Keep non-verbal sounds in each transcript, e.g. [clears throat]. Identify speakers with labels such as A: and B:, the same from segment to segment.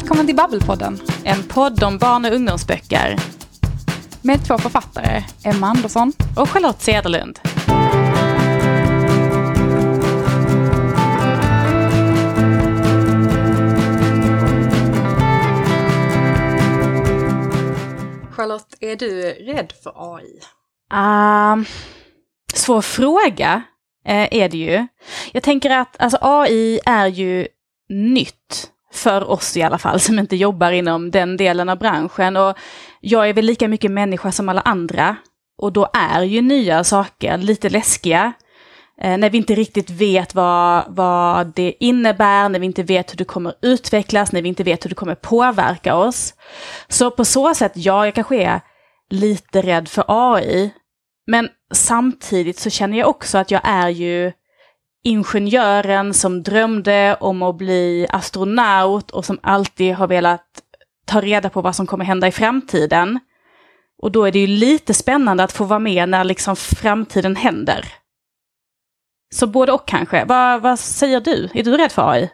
A: Välkommen till Babbelpodden, en podd om barn och ungdomsböcker. Med två författare, Emma Andersson och Charlotte Cederlund.
B: Charlotte, är du rädd för AI?
A: Uh, svår fråga uh, är det ju. Jag tänker att alltså, AI är ju nytt för oss i alla fall, som inte jobbar inom den delen av branschen. Och jag är väl lika mycket människa som alla andra. Och då är ju nya saker lite läskiga. Eh, när vi inte riktigt vet vad, vad det innebär, när vi inte vet hur det kommer utvecklas, när vi inte vet hur det kommer påverka oss. Så på så sätt, ja, jag kanske är lite rädd för AI. Men samtidigt så känner jag också att jag är ju ingenjören som drömde om att bli astronaut och som alltid har velat ta reda på vad som kommer hända i framtiden. Och då är det ju lite spännande att få vara med när liksom framtiden händer. Så både och kanske. Vad, vad säger du? Är du rädd för AI?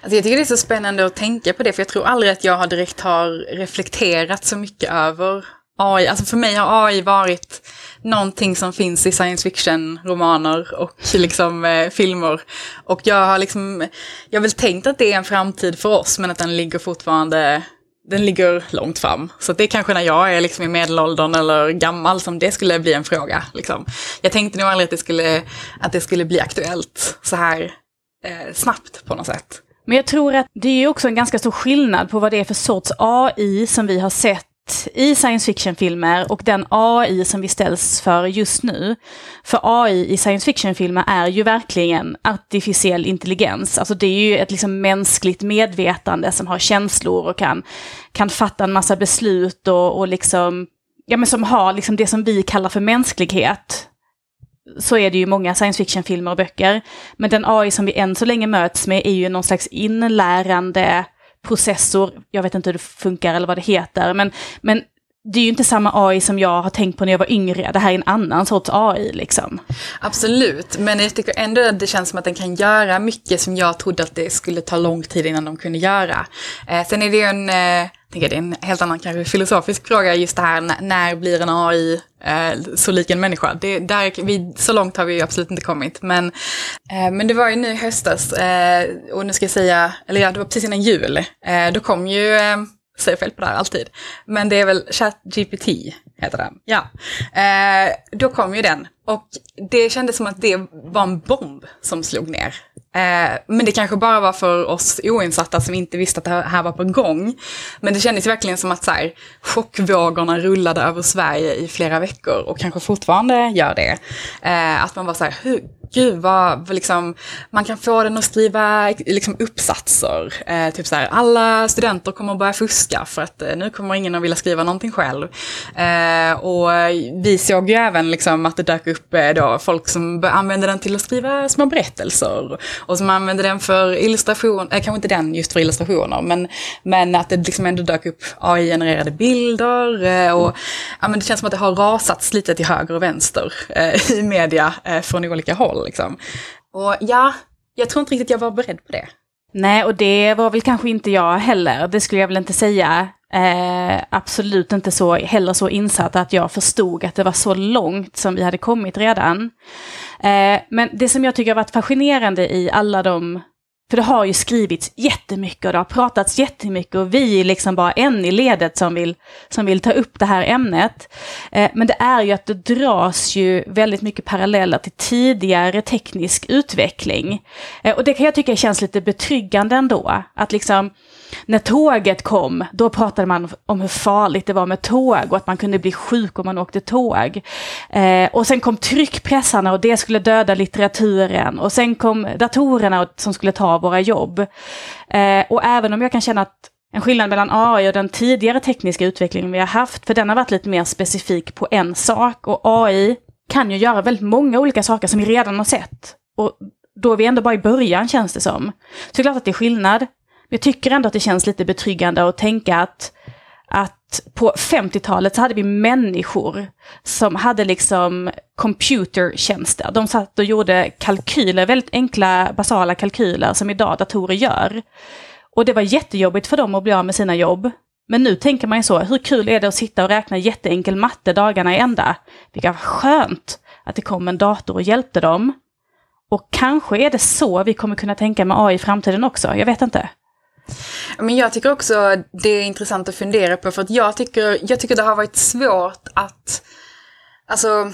B: Alltså jag tycker det är så spännande att tänka på det, för jag tror aldrig att jag har direkt har reflekterat så mycket över AI. Alltså för mig har AI varit någonting som finns i science fiction-romaner och [laughs] liksom eh, filmer. Och jag har liksom, jag har väl tänkt att det är en framtid för oss, men att den ligger fortfarande, den ligger långt fram. Så det är kanske när jag är liksom i medelåldern eller gammal som det skulle bli en fråga. Liksom. Jag tänkte nog aldrig att det skulle, att det skulle bli aktuellt så här eh, snabbt på något sätt.
A: Men jag tror att det är också en ganska stor skillnad på vad det är för sorts AI som vi har sett i science fiction-filmer och den AI som vi ställs för just nu. För AI i science fiction-filmer är ju verkligen artificiell intelligens. Alltså det är ju ett liksom mänskligt medvetande som har känslor och kan, kan fatta en massa beslut och, och liksom, ja men som har liksom det som vi kallar för mänsklighet. Så är det ju många science fiction-filmer och böcker. Men den AI som vi än så länge möts med är ju någon slags inlärande processor, jag vet inte hur det funkar eller vad det heter, men, men det är ju inte samma AI som jag har tänkt på när jag var yngre. Det här är en annan sorts AI liksom.
B: Absolut, men jag tycker ändå att det känns som att den kan göra mycket som jag trodde att det skulle ta lång tid innan de kunde göra. Eh, sen är det ju en, eh, tänker det är en helt annan kanske filosofisk fråga just det här när, när blir en AI eh, så lik en människa? Det, där, vi, så långt har vi absolut inte kommit. Men, eh, men det var ju nu i höstas, eh, och nu ska jag säga, eller ja, det var precis innan jul, eh, då kom ju eh, säger fel på det här alltid. Men det är väl ChatGPT, heter den. Ja. Eh, då kom ju den. Och det kändes som att det var en bomb som slog ner. Eh, men det kanske bara var för oss oinsatta som inte visste att det här var på gång. Men det kändes verkligen som att så här, chockvågorna rullade över Sverige i flera veckor och kanske fortfarande gör det. Eh, att man var så här, hur, gud vad, liksom, man kan få den att skriva liksom, uppsatser. Eh, typ så här, alla studenter kommer att börja fuska för att eh, nu kommer ingen att vilja skriva någonting själv. Eh, och vi såg ju även liksom, att det dök upp eh, då, folk som använde den till att skriva små berättelser. Och som använde den för illustration, eh, kanske inte den just för illustrationer, men, men att det liksom ändå dök upp AI-genererade bilder. Eh, och ja, men det känns som att det har rasats lite till höger och vänster eh, i media eh, från olika håll roll. Liksom. Och ja, jag tror inte riktigt jag var beredd på det.
A: Nej, och det var väl kanske inte jag heller. Det skulle jag väl inte säga. Eh, absolut inte så, heller så insatt att jag förstod att det var så långt som vi hade kommit redan. Eh, men det som jag tycker har varit fascinerande i alla de för det har ju skrivits jättemycket och det har pratats jättemycket och vi är liksom bara en i ledet som vill, som vill ta upp det här ämnet. Eh, men det är ju att det dras ju väldigt mycket paralleller till tidigare teknisk utveckling. Eh, och det kan jag tycka känns lite betryggande ändå. Att liksom när tåget kom, då pratade man om hur farligt det var med tåg och att man kunde bli sjuk om man åkte tåg. Eh, och sen kom tryckpressarna och det skulle döda litteraturen. Och sen kom datorerna som skulle ta våra jobb. Eh, och även om jag kan känna att en skillnad mellan AI och den tidigare tekniska utvecklingen vi har haft, för den har varit lite mer specifik på en sak. Och AI kan ju göra väldigt många olika saker som vi redan har sett. Och då är vi ändå bara i början känns det som. Så det är klart att det är skillnad jag tycker ändå att det känns lite betryggande att tänka att, att på 50-talet så hade vi människor som hade liksom computertjänster. De satt och gjorde kalkyler, väldigt enkla basala kalkyler som idag datorer gör. Och det var jättejobbigt för dem att bli av med sina jobb. Men nu tänker man ju så, hur kul är det att sitta och räkna jätteenkel matte dagarna i ända? Vilka skönt att det kom en dator och hjälpte dem. Och kanske är det så vi kommer kunna tänka med AI i framtiden också, jag vet inte.
B: Men jag tycker också det är intressant att fundera på för att jag tycker, jag tycker det har varit svårt att, alltså,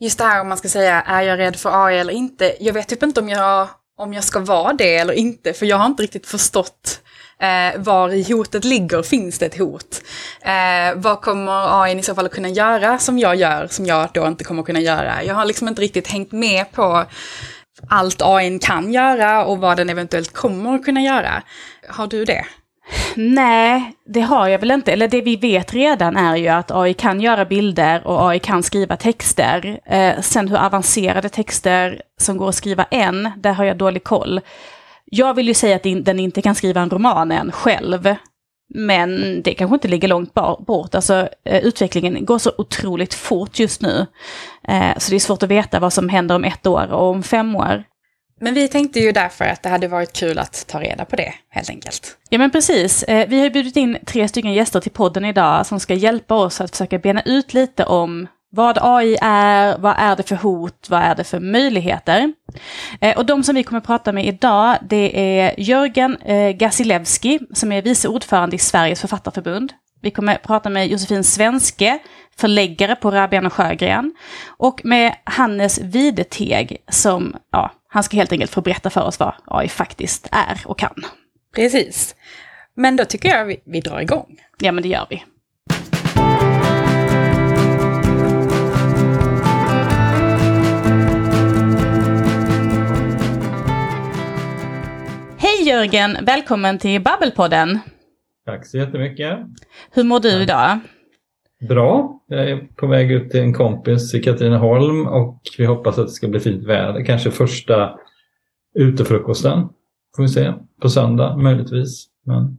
B: just det här om man ska säga, är jag rädd för AI eller inte? Jag vet typ inte om jag, om jag ska vara det eller inte, för jag har inte riktigt förstått eh, var i hotet ligger. Finns det ett hot? Eh, vad kommer AI i så fall att kunna göra som jag gör, som jag då inte kommer kunna göra? Jag har liksom inte riktigt hängt med på allt AI kan göra och vad den eventuellt kommer att kunna göra. Har du det?
A: Nej, det har jag väl inte. Eller det vi vet redan är ju att AI kan göra bilder och AI kan skriva texter. Eh, sen hur avancerade texter som går att skriva än, där har jag dålig koll. Jag vill ju säga att den inte kan skriva en roman än själv. Men det kanske inte ligger långt bort. Alltså, eh, utvecklingen går så otroligt fort just nu. Eh, så det är svårt att veta vad som händer om ett år och om fem år.
B: Men vi tänkte ju därför att det hade varit kul att ta reda på det, helt enkelt.
A: Ja men precis. Eh, vi har bjudit in tre stycken gäster till podden idag som ska hjälpa oss att försöka bena ut lite om vad AI är, vad är det för hot, vad är det för möjligheter? Eh, och de som vi kommer att prata med idag, det är Jörgen eh, Gasilewski, som är vice ordförande i Sveriges författarförbund. Vi kommer att prata med Josefin Svenske, förläggare på Rabian och Sjögren. Och med Hannes Videteg, som, ja, han ska helt enkelt få berätta för oss vad AI faktiskt är och kan.
B: Precis. Men då tycker jag vi, vi drar igång.
A: Ja, men det gör vi. Hej Jörgen, välkommen till Babbelpodden.
C: Tack så jättemycket.
A: Hur mår du idag?
C: Bra. Jag är på väg ut till en kompis i Katrineholm och vi hoppas att det ska bli fint väder. Kanske första utefrukosten. Får vi se. På söndag möjligtvis. Men.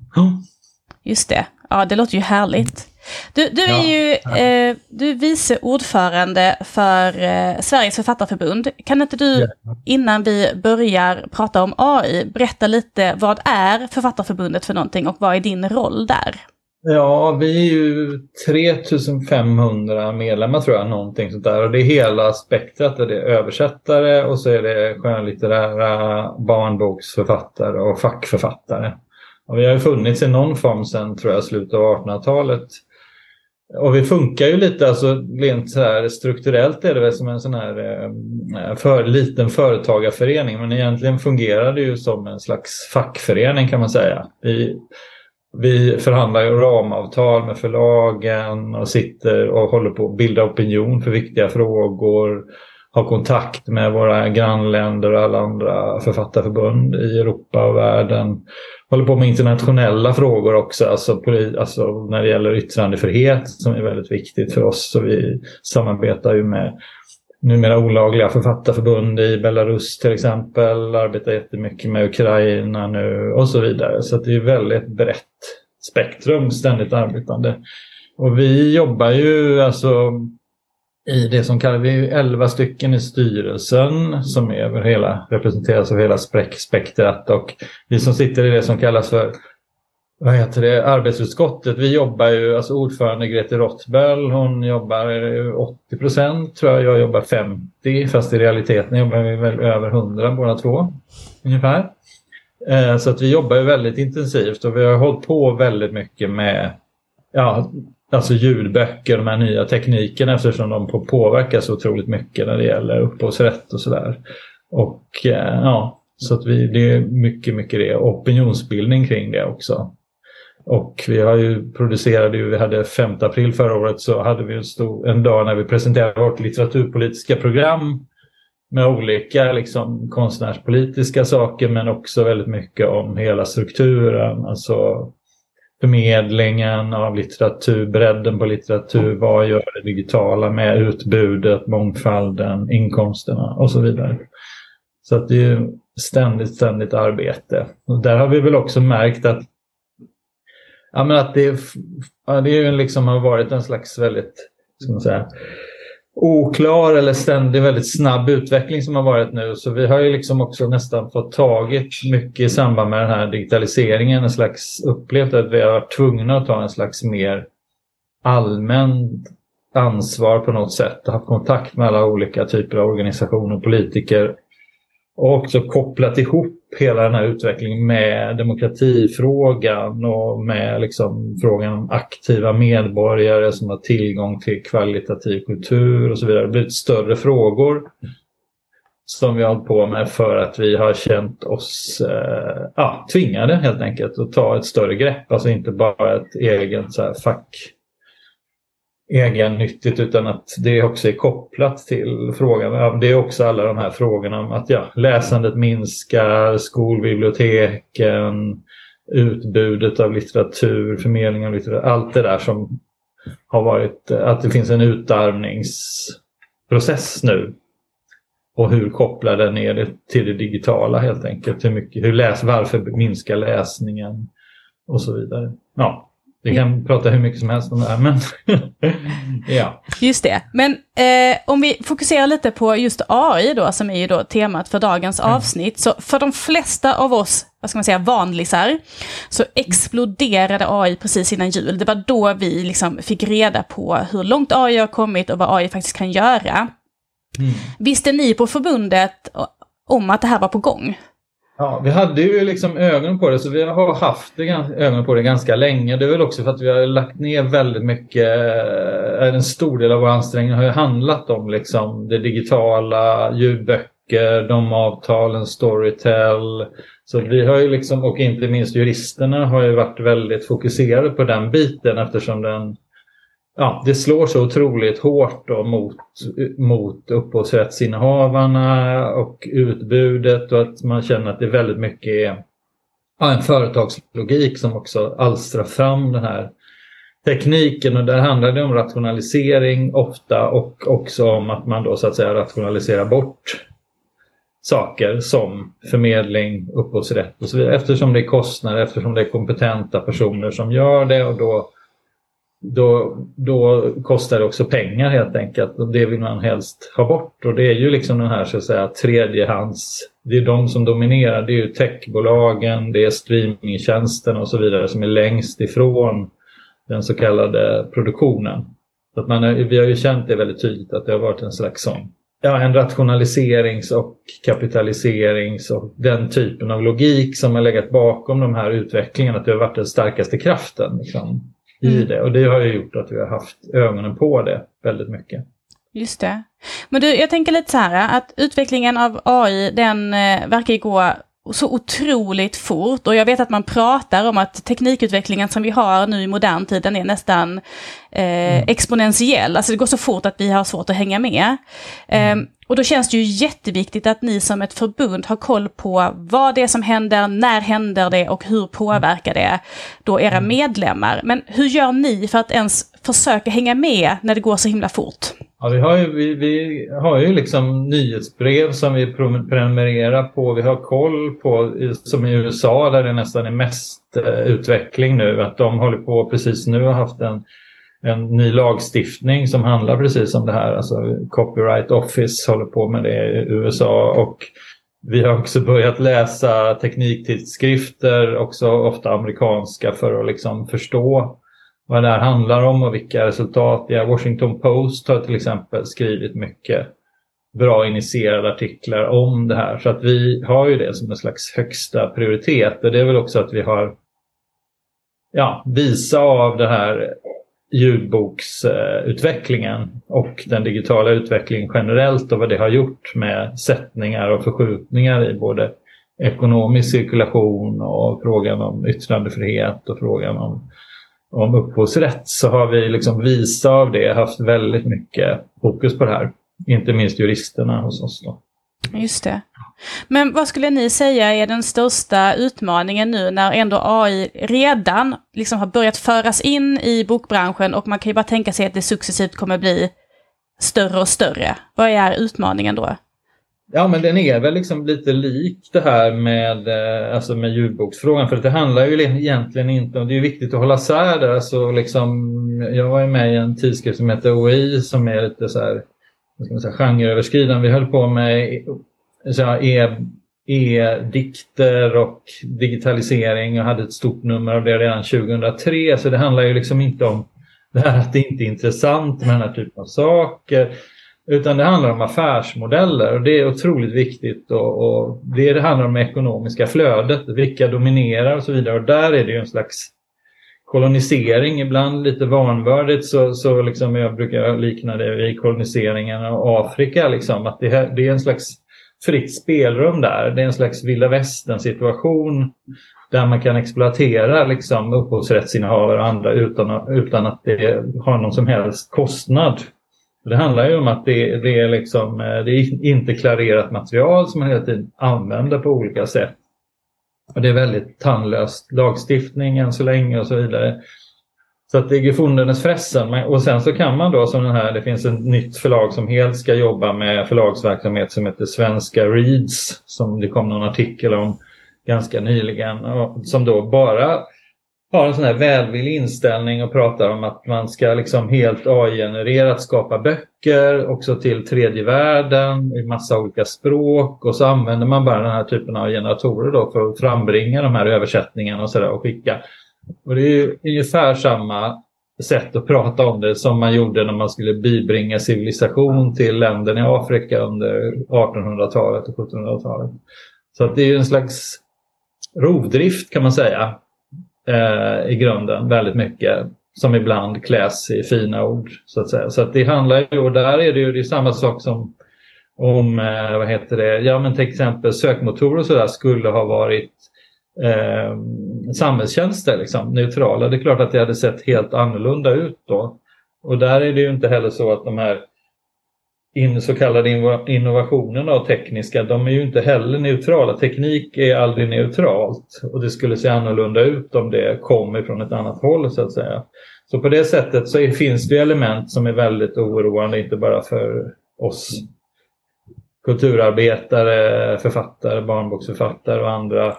A: Just det. Ja, det låter ju härligt. Du, du är ju eh, du är vice ordförande för eh, Sveriges författarförbund. Kan inte du, innan vi börjar prata om AI, berätta lite vad är Författarförbundet för någonting och vad är din roll där?
C: Ja, vi är ju 3500 medlemmar tror jag, någonting sånt där. Och det är hela spektrat. Det är översättare och så är det skönlitterära barnboksförfattare och fackförfattare. Och vi har ju funnits i någon form sedan, tror jag, slutet av 1800-talet. Och vi funkar ju lite, alltså rent så här strukturellt är det väl som en sån här eh, för, liten företagarförening. Men egentligen fungerar det ju som en slags fackförening kan man säga. Vi, vi förhandlar ju ramavtal med förlagen och sitter och håller på att bilda opinion för viktiga frågor. Har kontakt med våra grannländer och alla andra författarförbund i Europa och världen håller på med internationella frågor också, alltså, alltså när det gäller yttrandefrihet som är väldigt viktigt för oss. Så vi samarbetar ju med numera olagliga författarförbund i Belarus till exempel, arbetar jättemycket med Ukraina nu och så vidare. Så det är väldigt brett spektrum, ständigt arbetande. Och vi jobbar ju alltså i det som kallar vi 11 stycken i styrelsen som är över hela, representeras av hela spektrat och vi som sitter i det som kallas för vad heter det, arbetsutskottet. Vi jobbar ju, alltså ordförande Grete Rottböll, hon jobbar 80 procent tror jag, jag jobbar 50 fast i realiteten jobbar vi väl över 100 båda två ungefär. Eh, så att vi jobbar ju väldigt intensivt och vi har hållit på väldigt mycket med ja, alltså ljudböcker, de här nya teknikerna eftersom de påverkar så otroligt mycket när det gäller upphovsrätt och sådär. Och eh, ja, så att vi, det är mycket, mycket det. Opinionsbildning kring det också. Och vi har ju producerade ju, vi hade 5 april förra året så hade vi en, stor, en dag när vi presenterade vårt litteraturpolitiska program med olika liksom, konstnärspolitiska saker men också väldigt mycket om hela strukturen. Alltså förmedlingen av litteratur, bredden på litteratur, vad gör det digitala med utbudet, mångfalden, inkomsterna och så vidare. Så att det är ju ständigt, ständigt arbete. Och där har vi väl också märkt att, ja, men att det, ja, det är liksom har varit en slags väldigt, ska man säga, oklar eller ständig väldigt snabb utveckling som har varit nu. Så vi har ju liksom också nästan fått tagit mycket i samband med den här digitaliseringen, en slags upplevt att vi har varit tvungna att ta en slags mer allmänt ansvar på något sätt. Haft kontakt med alla olika typer av organisationer och politiker. Och också kopplat ihop hela den här utvecklingen med demokratifrågan och med liksom frågan om aktiva medborgare som har tillgång till kvalitativ kultur och så vidare. Det har blivit större frågor som vi har hållit på med för att vi har känt oss eh, ja, tvingade helt enkelt att ta ett större grepp. Alltså inte bara ett eget så här, fack egennyttigt utan att det också är kopplat till frågan. Det är också alla de här frågorna om att ja, läsandet minskar, skolbiblioteken, utbudet av litteratur, förmedling av litteratur, allt det där som har varit, att det finns en utarmningsprocess nu. Och hur kopplar den ner till det digitala helt enkelt. Hur mycket, hur läs, varför minskar läsningen och så vidare. Ja, vi kan prata hur mycket som helst om det här, men [laughs] ja.
A: Just det. Men eh, om vi fokuserar lite på just AI då, som är ju då temat för dagens mm. avsnitt. Så för de flesta av oss, vad ska man säga, vanlisar, så exploderade AI precis innan jul. Det var då vi liksom fick reda på hur långt AI har kommit och vad AI faktiskt kan göra. Mm. Visste ni på förbundet om att det här var på gång?
C: Ja, vi hade ju liksom ögon på det så vi har haft ögonen på det ganska länge. Det är väl också för att vi har lagt ner väldigt mycket, eh, en stor del av våra ansträngningar har ju handlat om liksom det digitala, ljudböcker, de avtalen, Storytel. Så vi har ju liksom, och inte minst juristerna har ju varit väldigt fokuserade på den biten eftersom den ja, det slår så otroligt hårt då mot, mot upphovsrättsinnehavarna och utbudet och att man känner att det är väldigt mycket ja, en företagslogik som också alstrar fram den här tekniken. Och där handlar det om rationalisering ofta och också om att man då så att säga rationaliserar bort saker som förmedling, upphovsrätt och så vidare eftersom det är kostnader, eftersom det är kompetenta personer som gör det och då då, då kostar det också pengar helt enkelt. Och det vill man helst ha bort. Och det är ju liksom den här så att säga tredjehands... Det är de som dominerar. Det är ju techbolagen, det är streamingtjänsten och så vidare som är längst ifrån den så kallade produktionen. Så att man är, vi har ju känt det väldigt tydligt att det har varit en slags sån ja, en rationaliserings och kapitaliserings och den typen av logik som har legat bakom de här utvecklingarna. Att det har varit den starkaste kraften. Liksom i mm. det. Och det har ju gjort att vi har haft ögonen på det väldigt mycket.
A: Just det. Men du, jag tänker lite så här att utvecklingen av AI, den eh, verkar gå så otroligt fort och jag vet att man pratar om att teknikutvecklingen som vi har nu i modern tid, den är nästan eh, mm. exponentiell. Alltså det går så fort att vi har svårt att hänga med. Eh, och då känns det ju jätteviktigt att ni som ett förbund har koll på vad det är som händer, när händer det och hur påverkar det då era mm. medlemmar. Men hur gör ni för att ens försöka hänga med när det går så himla fort?
C: Ja, vi har ju, vi, vi har ju liksom nyhetsbrev som vi prenumererar på. Vi har koll på, som i USA där det nästan är mest eh, utveckling nu, att de håller på precis nu och haft en en ny lagstiftning som handlar precis om det här. Alltså Copyright Office håller på med det i USA och vi har också börjat läsa tekniktidskrifter, också ofta amerikanska, för att liksom förstå vad det här handlar om och vilka resultat det är. Washington Post har till exempel skrivit mycket bra initierade artiklar om det här. Så att vi har ju det som en slags högsta prioritet. Och det är väl också att vi har ja, visa av det här ljudboksutvecklingen och den digitala utvecklingen generellt och vad det har gjort med sättningar och förskjutningar i både ekonomisk cirkulation och frågan om yttrandefrihet och frågan om, om upphovsrätt så har vi liksom visa av det haft väldigt mycket fokus på det här. Inte minst juristerna hos oss. Då.
A: Just det. Men vad skulle ni säga är den största utmaningen nu när ändå AI redan liksom har börjat föras in i bokbranschen och man kan ju bara tänka sig att det successivt kommer bli större och större. Vad är utmaningen då?
C: Ja men den är väl liksom lite lik det här med, eh, alltså med ljudboksfrågan för det handlar ju egentligen inte om, det är viktigt att hålla sär där, alltså liksom, jag var ju med i en tidskrift som heter OI som är lite så här ska man säga, genreöverskridande. Vi höll på med E- e-dikter och digitalisering och hade ett stort nummer av det redan 2003. Så det handlar ju liksom inte om det här att det inte är intressant med den här typen av saker. Utan det handlar om affärsmodeller och det är otroligt viktigt. Och, och det, det handlar om det ekonomiska flödet, vilka dominerar och så vidare. Och där är det ju en slags kolonisering, ibland lite vanvördigt så, så liksom jag brukar likna det vid koloniseringen av Afrika. Liksom, att det, det är en slags fritt spelrum där. Det är en slags vilda västern situation där man kan exploatera liksom, upphovsrättsinnehavare och andra utan, utan att det har någon som helst kostnad. Det handlar ju om att det, det, är, liksom, eh, det är inte klarerat material som man hela tiden använder på olika sätt. Och det är väldigt tandlös lagstiftning än så länge och så vidare. Så att det är gefundenes fressen. Och sen så kan man då som den här, det finns ett nytt förlag som helt ska jobba med förlagsverksamhet som heter Svenska Reads. Som det kom någon artikel om ganska nyligen. Som då bara har en sån här välvillig inställning och pratar om att man ska liksom helt AI-genererat skapa böcker också till tredje världen i massa olika språk och så använder man bara den här typen av generatorer då för att frambringa de här översättningarna och sådär och skicka. Och det är ungefär samma sätt att prata om det som man gjorde när man skulle bibringa civilisation till länderna i Afrika under 1800-talet och 1700-talet. Så att det är en slags rovdrift kan man säga eh, i grunden väldigt mycket som ibland kläs i fina ord så att säga. Så att det handlar ju, och där är det ju det är samma sak som om, eh, vad heter det, ja men till exempel sökmotorer och sådär skulle ha varit eh, samhällstjänster, liksom, neutrala. Det är klart att det hade sett helt annorlunda ut då. Och där är det ju inte heller så att de här in, så kallade innovationerna och tekniska, de är ju inte heller neutrala. Teknik är aldrig neutralt och det skulle se annorlunda ut om det kom ifrån ett annat håll så att säga. Så på det sättet så är, finns det element som är väldigt oroande, inte bara för oss kulturarbetare, författare, barnboksförfattare och andra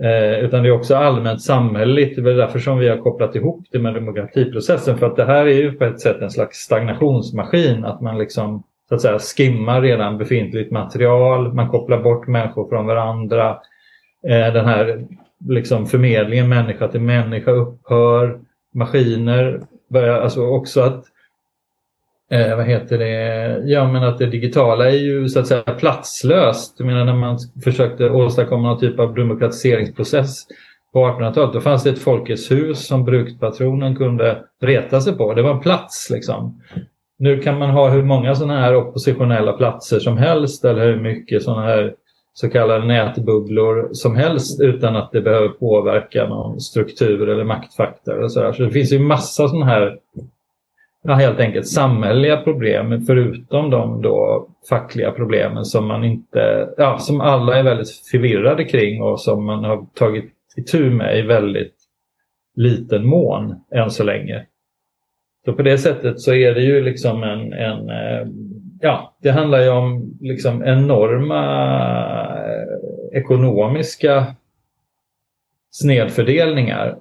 C: Eh, utan det är också allmänt samhälleligt. Det är därför som vi har kopplat ihop det med demokratiprocessen. För att det här är ju på ett sätt en slags stagnationsmaskin. Att man liksom så att säga skimmar redan befintligt material. Man kopplar bort människor från varandra. Eh, den här liksom förmedlingen människa till människa upphör. Maskiner börjar alltså också att eh, vad heter det, ja men att det digitala är ju så att säga platslöst. Jag menar när man försökte åstadkomma någon typ av demokratiseringsprocess på 1800-talet, då fanns det ett Folkets hus som brukspatronen kunde reta sig på. Det var en plats liksom. Nu kan man ha hur många sådana här oppositionella platser som helst eller hur mycket sådana här så kallade nätbubblor som helst utan att det behöver påverka någon struktur eller maktfaktor. Och så, där. så det finns ju massa sådana här ja, helt enkelt samhälleliga problem förutom de då fackliga problemen som man inte, ja, som alla är väldigt förvirrade kring och som man har tagit itu med i väldigt liten mån än så länge. Så på det sättet så är det ju liksom en, en eh, ja, det handlar ju om liksom enorma eh, ekonomiska snedfördelningar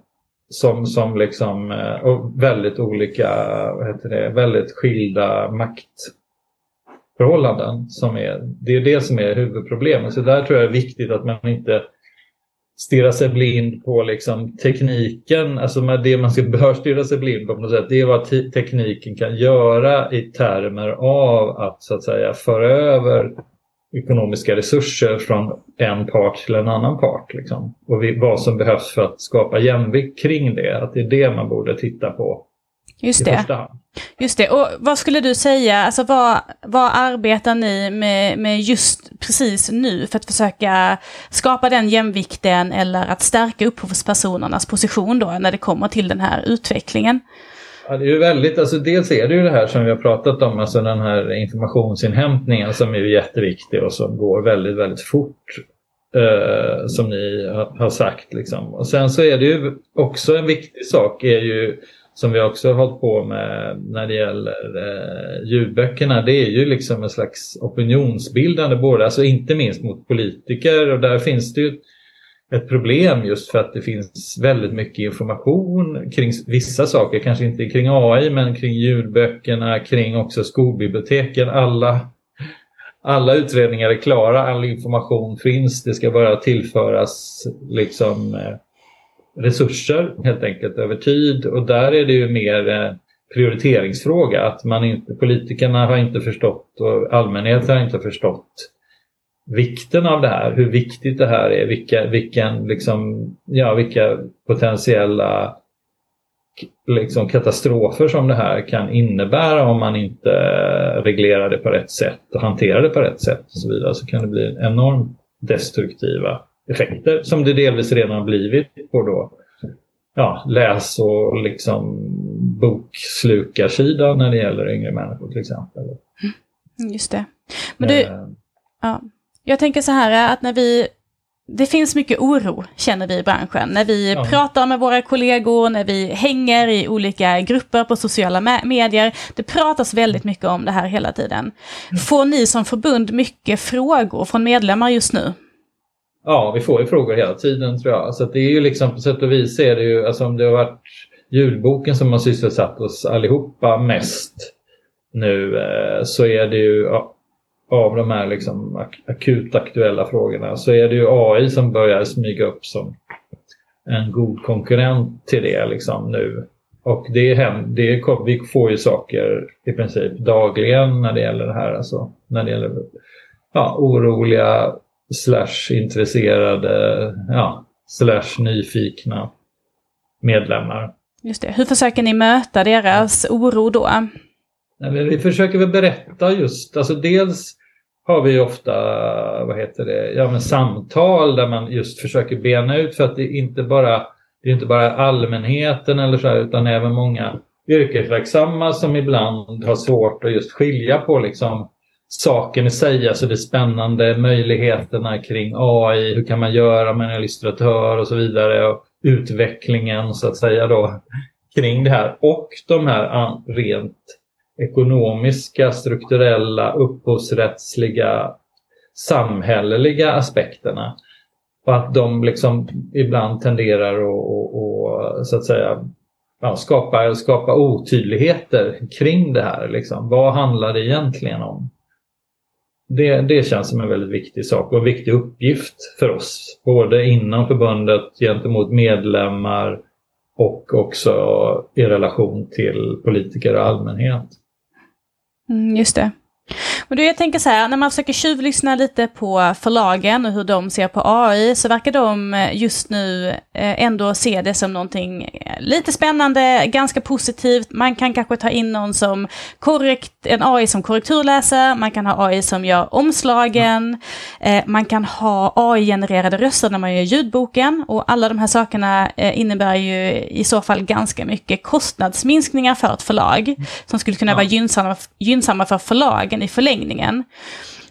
C: som, som liksom, eh, och väldigt olika, vad heter det, väldigt skilda maktförhållanden. Som är, det är det som är huvudproblemet. Så där tror jag det är viktigt att man inte stirrar sig blind på liksom tekniken, alltså med det man ska, [laughs] bör stirra sig blind på, på något sätt, det är vad tekniken kan göra i termer av att så att säga föra över ekonomiska resurser från en part till en annan part. Liksom. Och vad som behövs för att skapa jämvikt kring det. Att det är det man borde titta på
A: Just det. Just det. Och vad skulle du säga, alltså vad, vad arbetar ni med, med just precis nu för att försöka skapa den jämvikten eller att stärka upphovspersonernas position då när det kommer till den här utvecklingen?
C: Ja, det är ju väldigt, alltså dels är det ju det här som vi har pratat om, alltså den här informationsinhämtningen som är jätteviktig och som går väldigt, väldigt fort. Eh, som ni har, har sagt. Liksom. Och sen så är det ju också en viktig sak är ju som vi också har hållit på med när det gäller eh, ljudböckerna, det är ju liksom en slags opinionsbildande både, alltså inte minst mot politiker och där finns det ju ett problem just för att det finns väldigt mycket information kring vissa saker, kanske inte kring AI men kring ljudböckerna, kring också skolbiblioteken. Alla, alla utredningar är klara, all information finns, det ska bara tillföras liksom eh, resurser helt enkelt över tid. Och där är det ju mer eh, prioriteringsfråga att man inte, politikerna har inte förstått och allmänheten har inte förstått vikten av det här, hur viktigt det här är, vilka, vilken, liksom, ja, vilka potentiella liksom, katastrofer som det här kan innebära om man inte reglerar det på rätt sätt och hanterar det på rätt sätt och så vidare så kan det bli enormt destruktiva effekter som det delvis redan har blivit på då ja, läs och liksom bokslukarsidan när det gäller yngre människor till exempel.
A: Just det. Men du, eh. ja, jag tänker så här att när vi det finns mycket oro, känner vi i branschen, när vi ja. pratar med våra kollegor, när vi hänger i olika grupper på sociala medier. Det pratas väldigt mycket om det här hela tiden. Får ni som förbund mycket frågor från medlemmar just nu?
C: Ja, vi får ju frågor hela tiden tror jag. Så det är ju liksom på sätt och vis är det ju, alltså om det har varit ljudboken som har sysselsatt oss allihopa mest nu eh, så är det ju av de här liksom ak akut aktuella frågorna så är det ju AI som börjar smyga upp som en god konkurrent till det liksom nu. Och det är hem, det är, vi får ju saker i princip dagligen när det gäller det här. Alltså, när det gäller ja, oroliga slash intresserade ja, slash nyfikna medlemmar.
A: Just det. Hur försöker ni möta deras oro då?
C: Nej, vi försöker väl berätta just, alltså dels har vi ofta vad heter det, ja, men samtal där man just försöker bena ut för att det är inte bara, det är inte bara allmänheten eller så här, utan även många yrkesverksamma som ibland har svårt att just skilja på liksom saken i sig, alltså det spännande, möjligheterna kring AI, hur kan man göra med en illustratör och så vidare och utvecklingen så att säga då kring det här. Och de här rent ekonomiska, strukturella, upphovsrättsliga, samhälleliga aspekterna. Och att de liksom ibland tenderar att så att säga ja, skapa, skapa otydligheter kring det här. Liksom. Vad handlar det egentligen om? Det, det känns som en väldigt viktig sak och en viktig uppgift för oss. Både inom förbundet gentemot medlemmar och också i relation till politiker och allmänhet.
A: Mm, just det. Men du, jag tänker så här, när man försöker tjuvlyssna lite på förlagen och hur de ser på AI så verkar de eh, just nu eh, ändå se det som någonting eh, lite spännande, ganska positivt. Man kan kanske ta in någon som korrekt, en AI som korrekturläser, man kan ha AI som gör omslagen, man kan ha AI-genererade röster när man gör ljudboken och alla de här sakerna innebär ju i så fall ganska mycket kostnadsminskningar för ett förlag som skulle kunna vara gynnsamma, gynnsamma för förlagen i förlängningen förlängningen.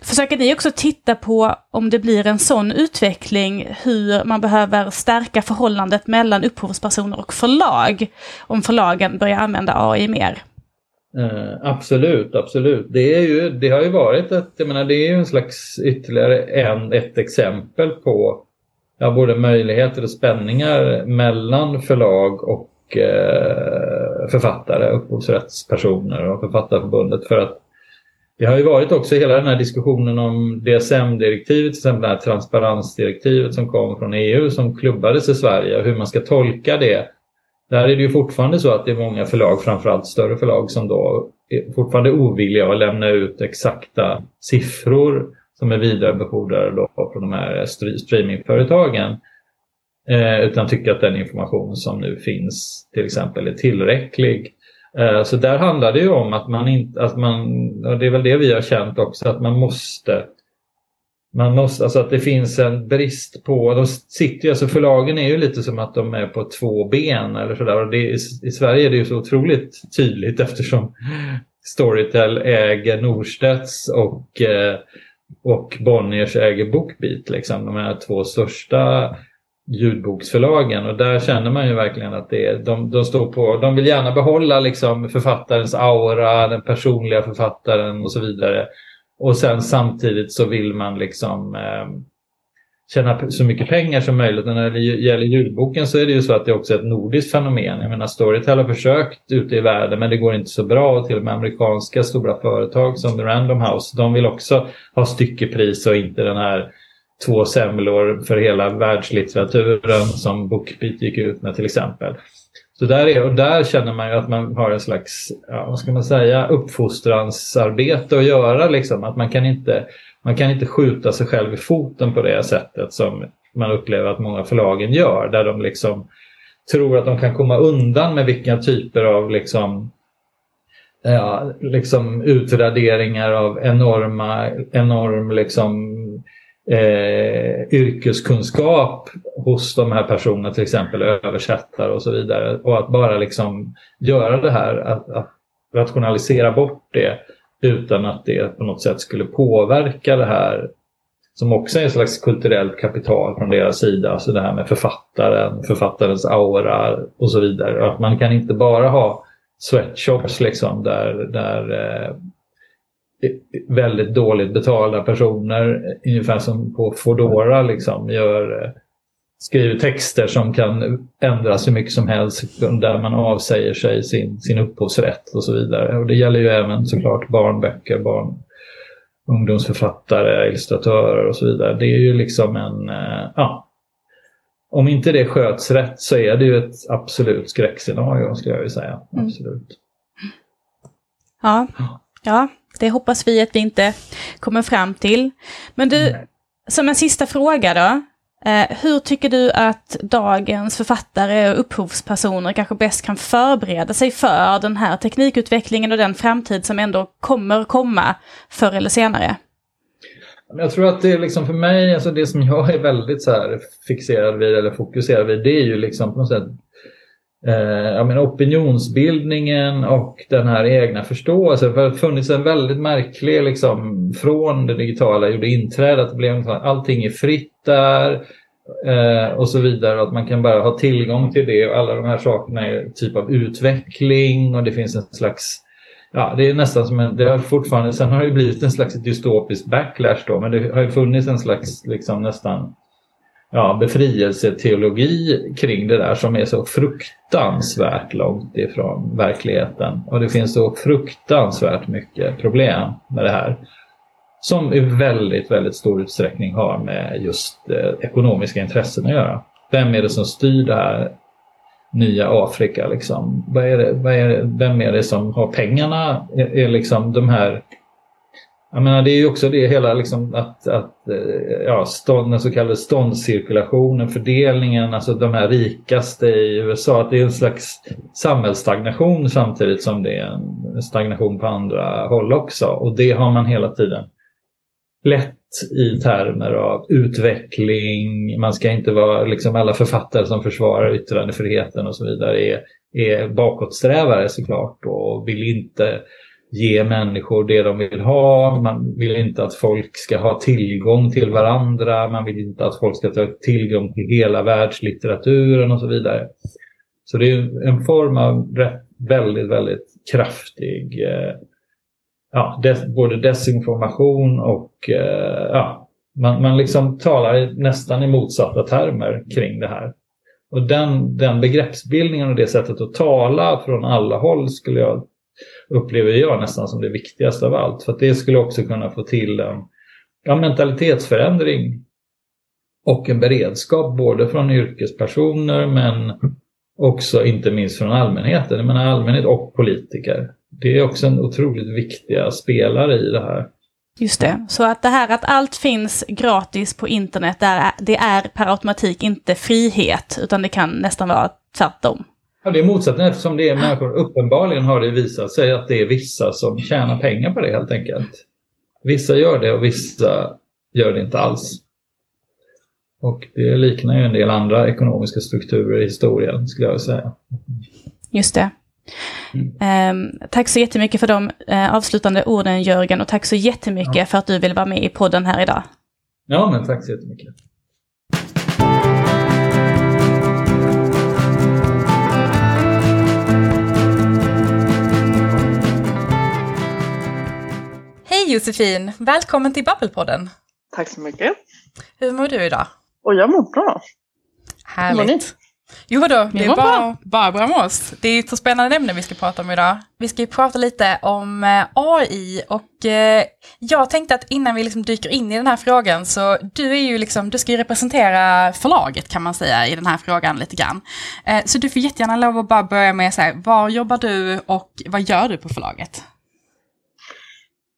A: Försöker ni också titta på om det blir en sån utveckling, hur man behöver stärka förhållandet mellan upphovspersoner och förlag, om förlagen börjar använda AI mer?
C: Eh, absolut, absolut. Det, är ju, det har ju varit ett, jag menar, det är ju en slags ytterligare en, ett exempel på ja, både möjligheter och spänningar mellan förlag och eh, författare, upphovsrättspersoner och Författarförbundet. För att det har ju varit också hela den här diskussionen om DSM-direktivet, till exempel det här transparensdirektivet som kom från EU som klubbades i Sverige och hur man ska tolka det. Där är det ju fortfarande så att det är många förlag, framförallt större förlag, som då är fortfarande ovilliga att lämna ut exakta siffror som är vidarebefordrade då från de här streamingföretagen. Eh, utan tycker att den information som nu finns till exempel är tillräcklig. Eh, så där handlar det ju om att man inte, att man, och det är väl det vi har känt också, att man måste man måste, alltså att det finns en brist på, de sitter ju, alltså förlagen är ju lite som att de är på två ben eller sådär. I, I Sverige är det ju så otroligt tydligt eftersom Storytel äger Norstedts och, eh, och Bonniers äger Bookbeat, liksom, de här två största ljudboksförlagen och där känner man ju verkligen att det är, de, de står på, de vill gärna behålla liksom författarens aura, den personliga författaren och så vidare. Och sen samtidigt så vill man liksom eh, tjäna så mycket pengar som möjligt. Och när det gäller ljudboken så är det ju så att det också är ett nordiskt fenomen. Jag menar Storytel har försökt ute i världen men det går inte så bra. Och till och med amerikanska stora företag som The Random House de vill också ha styckepris och inte den här två semlor för hela världslitteraturen som Bookbeat gick ut med till exempel. Så där, är, och där känner man ju att man har en slags, ja, vad ska man säga, uppfostransarbete att göra. Liksom. Att man kan, inte, man kan inte skjuta sig själv i foten på det sättet som man upplever att många förlagen gör. Där de liksom tror att de kan komma undan med vilka typer av liksom, ja, liksom utraderingar av enorma, enorm liksom, eh, yrkeskunskap hos de här personerna, till exempel översättare och så vidare. Och att bara liksom göra det här, att, att rationalisera bort det utan att det på något sätt skulle påverka det här som också är en slags kulturellt kapital från deras sida. Alltså det här med författaren, författarens aura och så vidare. Att man kan inte bara ha sweatshops liksom där, där eh, väldigt dåligt betalda personer, ungefär som på Fodora liksom, gör, eh, skriver texter som kan ändras hur mycket som helst där man avsäger sig sin, sin upphovsrätt och så vidare. Och det gäller ju även såklart barnböcker, barn, ungdomsförfattare, illustratörer och så vidare. Det är ju liksom en, eh, ja, om inte det sköts rätt så är det ju ett absolut skräckscenario skulle jag vilja säga. Mm. Absolut.
A: Ja. ja, det hoppas vi att vi inte kommer fram till. Men du, som en sista fråga då. Eh, hur tycker du att dagens författare och upphovspersoner kanske bäst kan förbereda sig för den här teknikutvecklingen och den framtid som ändå kommer komma förr eller senare?
C: Jag tror att det är liksom för mig, alltså det som jag är väldigt så fixerad vid eller fokuserad vid, det är ju liksom på något sätt eh, menar, opinionsbildningen och den här egna förståelsen. För det har funnits en väldigt märklig, liksom, från det digitala gjorde inträde, att det blev allting är fritt där eh, och så vidare. Att man kan bara ha tillgång till det och alla de här sakerna är typ av utveckling och det finns en slags Ja, det är nästan som en, det har fortfarande, sen har det blivit en slags dystopisk backlash då, men det har ju funnits en slags liksom nästan ja, befrielseteologi kring det där som är så fruktansvärt långt ifrån verkligheten. Och det finns så fruktansvärt mycket problem med det här. Som i väldigt, väldigt stor utsträckning har med just eh, ekonomiska intressen att göra. Vem är det som styr det här nya Afrika? Liksom? Vad är det, vad är det, vem är det som har pengarna? Är, är liksom de här jag menar, det är ju också det hela liksom att, att eh, ja, stånd, den så kallade ståndscirkulationen, fördelningen, alltså de här rikaste i USA, att det är en slags samhällsstagnation samtidigt som det är en stagnation på andra håll också. Och det har man hela tiden lätt i termer av utveckling, man ska inte vara, liksom alla författare som försvarar yttrandefriheten och så vidare är, är bakåtsträvare såklart och vill inte ge människor det de vill ha. Man vill inte att folk ska ha tillgång till varandra. Man vill inte att folk ska ha tillgång till hela världslitteraturen och så vidare. Så det är en form av väldigt, väldigt kraftig eh, ja, des, både desinformation och eh, ja, man, man liksom talar nästan i motsatta termer kring det här. Och den, den begreppsbildningen och det sättet att tala från alla håll skulle jag upplever jag nästan som det viktigaste av allt. För att det skulle också kunna få till en ja, mentalitetsförändring och en beredskap både från yrkespersoner men också inte minst från allmänheten. Jag menar allmänhet och politiker. Det är också en otroligt viktiga spelare i det här.
A: Just det, så att det här att allt finns gratis på internet, det är per automatik inte frihet, utan det kan nästan vara tvärtom.
C: Ja, det är motsatsen eftersom det är människor. Uppenbarligen har det visat sig att det är vissa som tjänar pengar på det helt enkelt. Vissa gör det och vissa gör det inte alls. Och det liknar ju en del andra ekonomiska strukturer i historien skulle jag säga.
A: Just det. Mm. Eh, tack så jättemycket för de eh, avslutande orden Jörgen och tack så jättemycket ja. för att du vill vara med i podden här idag.
C: Ja, men tack så jättemycket.
B: Hej Josefin! Välkommen till Babbelpodden!
D: Tack så mycket!
B: Hur mår du idag?
D: Och jag mår bra.
B: Härligt. Jo då, det är bara, bara bra med oss. Det är ett så spännande ämne vi ska prata om idag. Vi ska ju prata lite om eh, AI och eh, jag tänkte att innan vi liksom dyker in i den här frågan så du är ju liksom, du ska ju representera förlaget kan man säga i den här frågan lite grann. Eh, så du får jättegärna lov att bara börja med så här, var jobbar du och vad gör du på förlaget?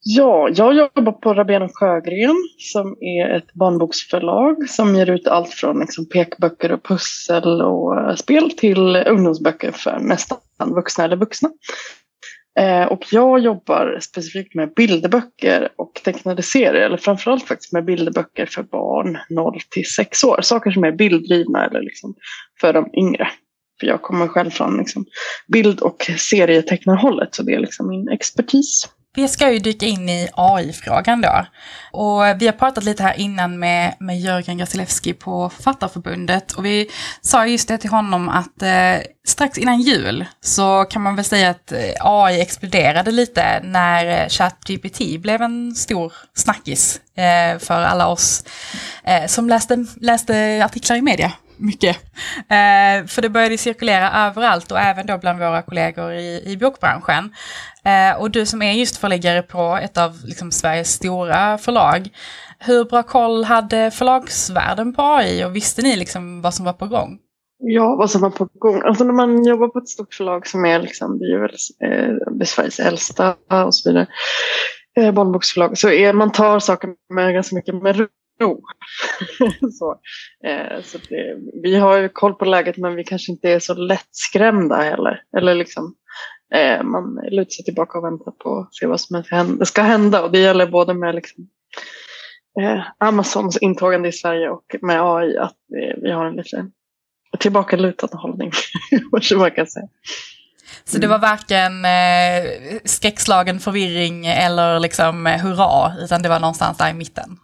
D: Ja, jag jobbar på Rabén och Sjögren som är ett barnboksförlag som ger ut allt från liksom pekböcker och pussel och spel till ungdomsböcker för nästan vuxna eller vuxna. Eh, och jag jobbar specifikt med bilderböcker och tecknade serier, eller framförallt faktiskt med bilderböcker för barn 0 till 6 år. Saker som är bilddrivna eller liksom för de yngre. För jag kommer själv från liksom bild och serietecknarhållet så det är liksom min expertis.
B: Vi ska ju dyka in i AI-frågan då. Och vi har pratat lite här innan med, med Jörgen Grasilewski på Författarförbundet och vi sa just det till honom att eh, strax innan jul så kan man väl säga att eh, AI exploderade lite när eh, ChatGPT blev en stor snackis eh, för alla oss eh, som läste, läste artiklar i media mycket. Eh, för det började cirkulera överallt och även då bland våra kollegor i, i bokbranschen. Eh, och du som är just förläggare på ett av liksom, Sveriges stora förlag, hur bra koll hade förlagsvärlden på AI och visste ni liksom vad som var på gång?
D: Ja, vad som var på gång. Alltså när man jobbar på ett stort förlag som är, liksom, det är väl eh, Sveriges äldsta och så vidare, eh, barnboksförlag, så är, man tar saker med ganska mycket med ro. [laughs] så, eh, så det, vi har ju koll på läget men vi kanske inte är så lättskrämda heller. Eller liksom, Eh, man lutar sig tillbaka och väntar på att se vad som ska hända. Och det gäller både med liksom, eh, Amazons intågande i Sverige och med AI att vi, vi har en lite tillbakalutad hållning. [laughs] vad man kan säga.
B: Så det var varken eh, skräckslagen förvirring eller liksom eh, hurra, utan det var någonstans där i mitten?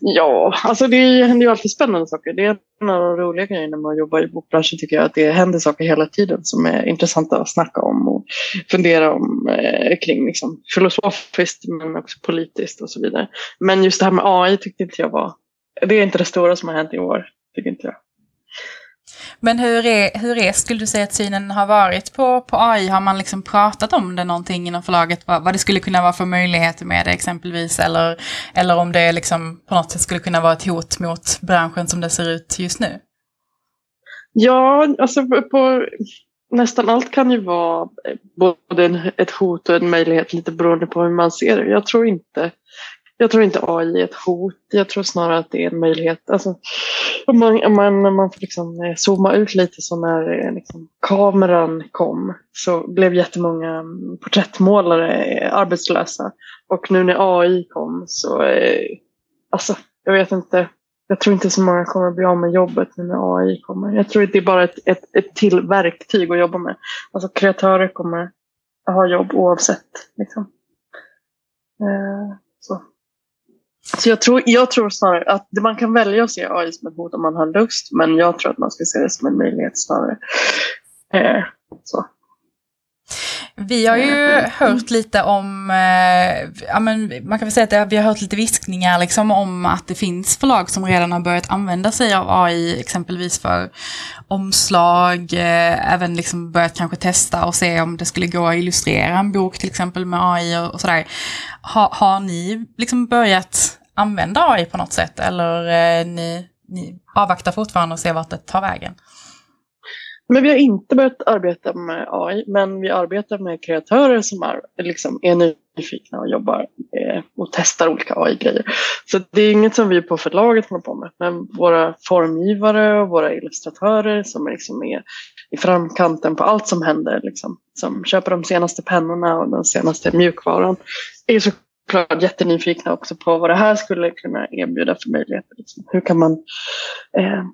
D: Ja, alltså det händer ju alltid spännande saker. Det är en av de roliga grejerna med att jobba i bokbranschen tycker jag. Att det händer saker hela tiden som är intressanta att snacka om och fundera om eh, kring. Liksom, filosofiskt men också politiskt och så vidare. Men just det här med AI tyckte inte jag var... Det är inte det stora som har hänt i år, tycker inte jag.
B: Men hur är, hur är, skulle du säga att synen har varit på, på AI? Har man liksom pratat om det någonting inom förlaget? Vad, vad det skulle kunna vara för möjligheter med det exempelvis? Eller, eller om det liksom på något sätt skulle kunna vara ett hot mot branschen som det ser ut just nu?
D: Ja, alltså på, nästan allt kan ju vara eh, både ett hot och en möjlighet lite beroende på hur man ser det. Jag tror inte jag tror inte AI är ett hot. Jag tror snarare att det är en möjlighet. Alltså, om man, om man, om man får liksom eh, zooma ut lite så när eh, liksom, kameran kom så blev jättemånga mm, porträttmålare eh, arbetslösa. Och nu när AI kom så, eh, alltså jag vet inte. Jag tror inte så många kommer att bli av med jobbet nu när AI kommer. Jag tror att det är bara ett, ett, ett till verktyg att jobba med. Alltså kreatörer kommer att ha jobb oavsett. Liksom. Eh, så. Så jag tror, jag tror snarare att man kan välja att se AI som ett hot om man har lust, men jag tror att man ska se det som en möjlighet snarare. Eh, så.
B: Vi har ju hört lite om, eh, ja, men man kan väl säga att vi har hört lite viskningar liksom om att det finns förlag som redan har börjat använda sig av AI, exempelvis för omslag, eh, även liksom börjat kanske testa och se om det skulle gå att illustrera en bok till exempel med AI och, och sådär. Ha, har ni liksom börjat använda AI på något sätt eller eh, ni, ni avvaktar fortfarande och ser vart det tar vägen?
D: Men vi har inte börjat arbeta med AI, men vi arbetar med kreatörer som är, liksom, är nyfikna och jobbar eh, och testar olika AI-grejer. Så det är inget som vi på förlaget håller på med, men våra formgivare och våra illustratörer som liksom är i framkanten på allt som händer, liksom, som köper de senaste pennorna och den senaste mjukvaran, är såklart jättenyfikna också på vad det här skulle kunna erbjuda för möjligheter. Liksom. Hur kan man eh,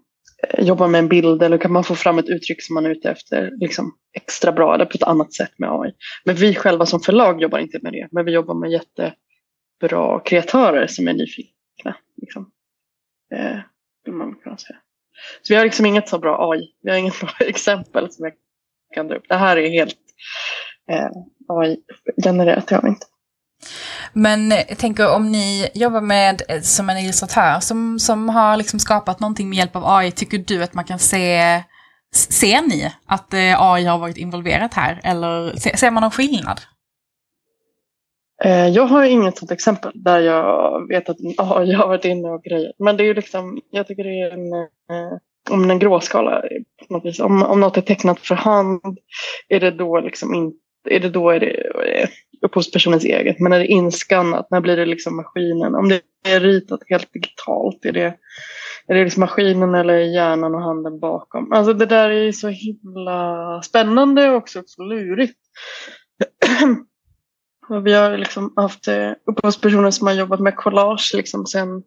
D: Eh, jobba med en bild eller kan man få fram ett uttryck som man är ute efter liksom, extra bra eller på ett annat sätt med AI. Men vi själva som förlag jobbar inte med det, men vi jobbar med jättebra kreatörer som är nyfikna. Liksom. Eh, man kan säga. Så vi har liksom inget så bra AI, vi har inget bra [laughs] exempel som jag kan dra upp. Det här är helt eh, AI-genererat, det har vi inte.
B: Men eh, jag tänker om ni jobbar med eh, som en illustratör som, som har liksom skapat någonting med hjälp av AI, tycker du att man kan se, ser ni att eh, AI har varit involverat här eller ser man någon skillnad?
D: Jag har inget sådant exempel där jag vet att [laughs] AI har varit inne och grejat. Men det är ju liksom, jag tycker det är en, om en gråskala. Om, om något är tecknat för hand är det då liksom inte är det då är det upphovspersonens eget. Men är det inskannat, när blir det liksom maskinen? Om det är ritat helt digitalt, är det, är det liksom maskinen eller hjärnan och handen bakom? Alltså det där är så himla spännande och också, också lurigt. [clears throat] Vi har liksom haft eh, upphovspersoner som har jobbat med collage liksom sen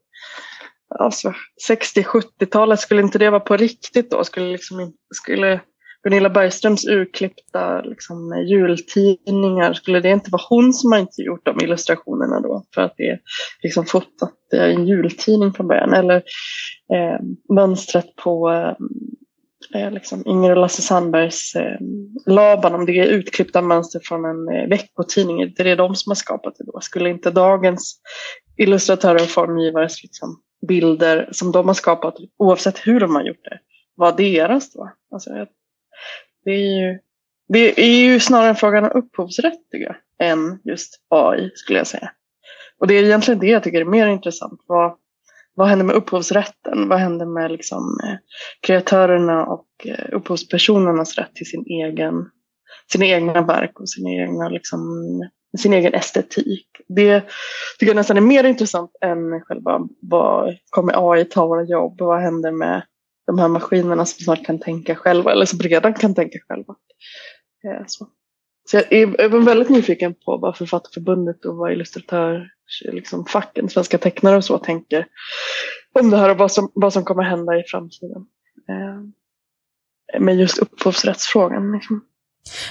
D: alltså 60-70-talet. Skulle inte det vara på riktigt då? Skulle, liksom, skulle Gunilla Bergströms urklippta liksom, jultidningar, skulle det inte vara hon som har inte gjort de illustrationerna då? För att det är liksom fotat, i en jultidning från början. Eller eh, mönstret på eh, eh, liksom Inger och Lasse Sandbergs eh, Laban, om det är utklippta mönster från en eh, veckotidning, det är de som har skapat det då. Skulle inte dagens illustratörer och formgivares liksom, bilder som de har skapat, oavsett hur de har gjort det, vara deras då? Alltså, det är ju, det är ju snarare en fråga om upphovsrätt tycker jag, än just AI skulle jag säga. Och det är egentligen det jag tycker är mer intressant. Vad, vad händer med upphovsrätten? Vad händer med liksom, eh, kreatörerna och eh, upphovspersonernas rätt till sin egen, sina egna verk och sin, egna, liksom, sin egen estetik? Det tycker jag nästan är mer intressant än själva vad kommer AI ta våra jobb? Vad händer med de här maskinerna som snart kan tänka själva, eller som redan kan tänka själva. Eh, så, så jag är väldigt nyfiken på vad Författarförbundet och vad illustratör, liksom facken, svenska tecknare och så tänker om det här och vad som, vad som kommer hända i framtiden. Eh, med just upphovsrättsfrågan. Liksom.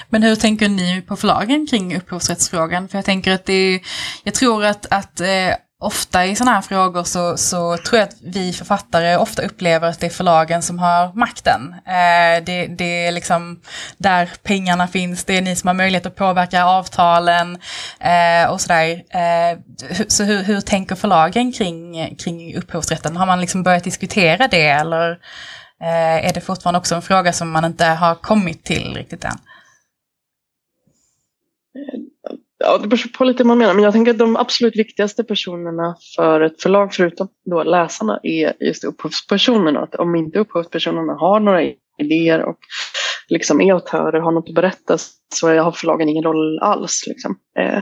B: Men hur tänker ni på förlagen kring upphovsrättsfrågan? För jag tänker att det är, jag tror att, att eh, ofta i sådana här frågor så, så tror jag att vi författare ofta upplever att det är förlagen som har makten. Eh, det, det, är liksom där pengarna finns, det är ni som har möjlighet att påverka avtalen eh, och sådär. Eh, så hur, hur tänker förlagen kring, kring upphovsrätten? Har man liksom börjat diskutera det eller eh, är det fortfarande också en fråga som man inte har kommit till riktigt än?
D: Ja, det beror på lite vad man menar, men jag tänker att de absolut viktigaste personerna för ett förlag, förutom då läsarna, är just upphovspersonerna. Att om inte upphovspersonerna har några idéer och liksom är autörer, har något att berätta, så har förlagen ingen roll alls. Liksom. Eh,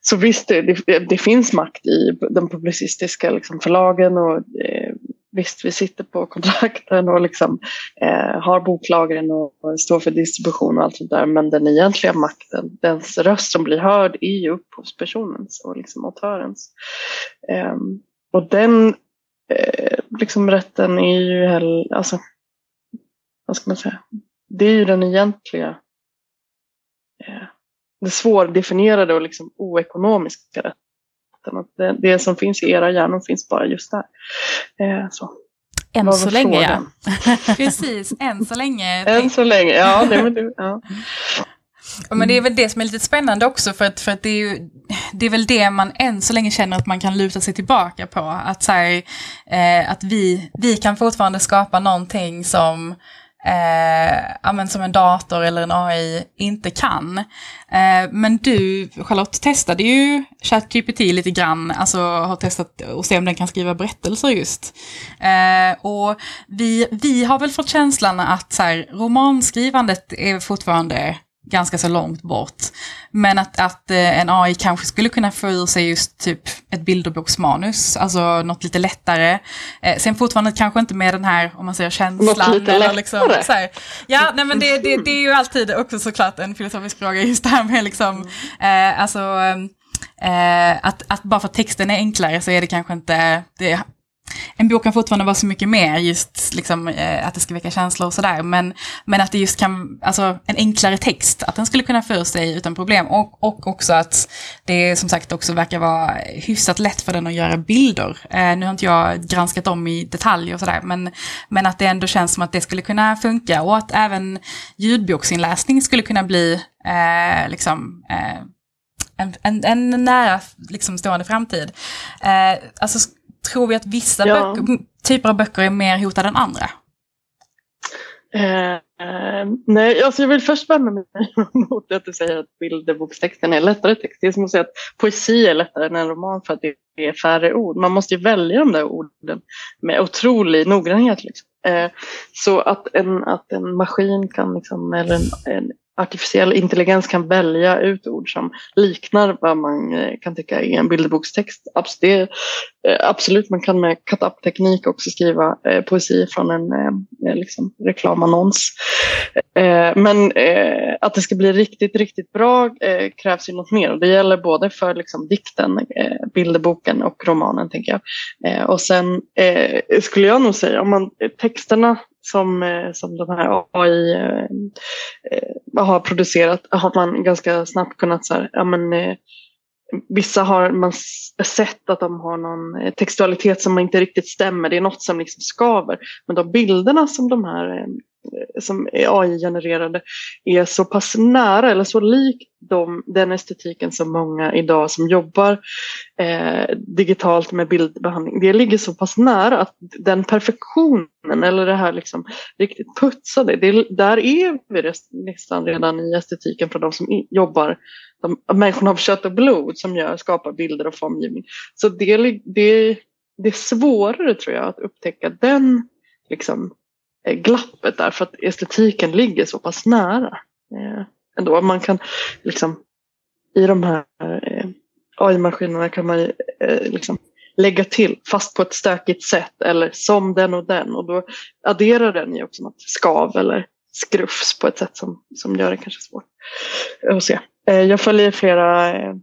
D: så visst, det, det, det, finns makt i de publicistiska liksom, förlagen och eh, visst, vi sitter på kontrakten och liksom, eh, har boklagren och, och står för distribution och allt sånt där. Men den egentliga makten, dens röst som blir hörd är ju upphovspersonens och liksom autörens. Eh, och den eh, liksom rätten är ju heller, alltså, vad ska man säga, det är ju den egentliga eh, det svårdefinierade och liksom oekonomiska rätten vatten. Att det, det, som finns i era hjärnor finns bara just där. Eh, så.
A: Än så länge ja. [laughs]
B: Precis, än så länge. [laughs]
D: Än så länge, ja. Det, men, ja.
B: Men det är väl det som är lite spännande också för att, för att det, är ju, det är väl det man än så länge känner att man kan luta sig tillbaka på. Att, så här, eh, att vi, vi kan fortfarande skapa någonting som eh, som en dator eller en AI inte kan. Eh, men du, Charlotte, testade ju ChatGPT lite grann, alltså har testat och se om den kan skriva berättelser just. Eh, och vi, vi har väl fått känslan att så här, romanskrivandet är fortfarande ganska så långt bort. Men att, att eh, en AI kanske skulle kunna få ur sig just typ ett bilderboksmanus, alltså något lite lättare. Eh, sen fortfarande kanske inte med den här, om man säger känslan.
D: Något lite eller liksom, så
B: här, Ja, nej men det, det, det, är ju alltid också såklart en filosofisk fråga just det här med liksom, eh, alltså eh, att, att bara för att texten är enklare så är det kanske inte, det en bok kan fortfarande vara så mycket mer, just liksom, eh, att det ska väcka känslor och sådär. Men, men att det just kan, alltså en enklare text, att den skulle kunna få sig utan problem. Och, och också att det som sagt också verkar vara hyfsat lätt för den att göra bilder. Eh, nu har inte jag granskat dem i detalj och sådär, men, men att det ändå känns som att det skulle kunna funka. Och att även ljudboksinläsning skulle kunna bli eh, liksom, eh, en, en, en nära liksom, stående framtid. Eh, alltså, tror vi att vissa
D: Ja.
B: böcker, typer av böcker är mer hotade än andra?
D: Eh, nej, alltså jag vill först vända mig [laughs] mot att du säger att bilderbokstexten är lättare text. Det är som att säga att poesi är lättare än en roman för att det är färre ord. Man måste ju välja de där orden med otrolig noggrannhet. Liksom. Eh, så att en, att en maskin kan, liksom, eller en, en artificiell intelligens kan välja ut ord som liknar vad man eh, kan tycka är en bilderbokstext. Eh, absolut, man kan med cut-up-teknik också skriva eh, poesi från en liksom, reklamannons. Men att det ska bli riktigt, riktigt bra krävs ju något mer. Och det gäller både för liksom, dikten, bilderboken och romanen, tänker jag. Och sen skulle jag nog säga, om man, texterna som, eh, som de här AI eh, eh, har producerat har man ganska snabbt kunnat så här, ja men eh, Vissa har man sett att de har någon eh, textualitet som inte riktigt stämmer. Det är något som liksom skaver. Men de bilderna som de här eh, som är AI-genererade är så pass nära eller så lik de, den estetiken som många idag som jobbar eh, digitalt med bildbehandling. Det ligger så pass nära att den perfektionen eller det här liksom riktigt putsade, det, där är vi nästan redan i estetiken för de som i, jobbar, de människorna av kött och blod som gör, skapar bilder och formgivning. Så det, det, det är svårare tror jag att upptäcka den liksom, Eh, glappet där för att estetiken ligger så pass nära. Eh, ändå. Man kan liksom i de här eh, AI-maskinerna kan man eh, liksom lägga till fast på ett stökigt sätt eller som den och den och då adderar den ju också något skav eller skrufs på ett sätt som, som gör det kanske svårt att se. Eh, jag följer flera eh,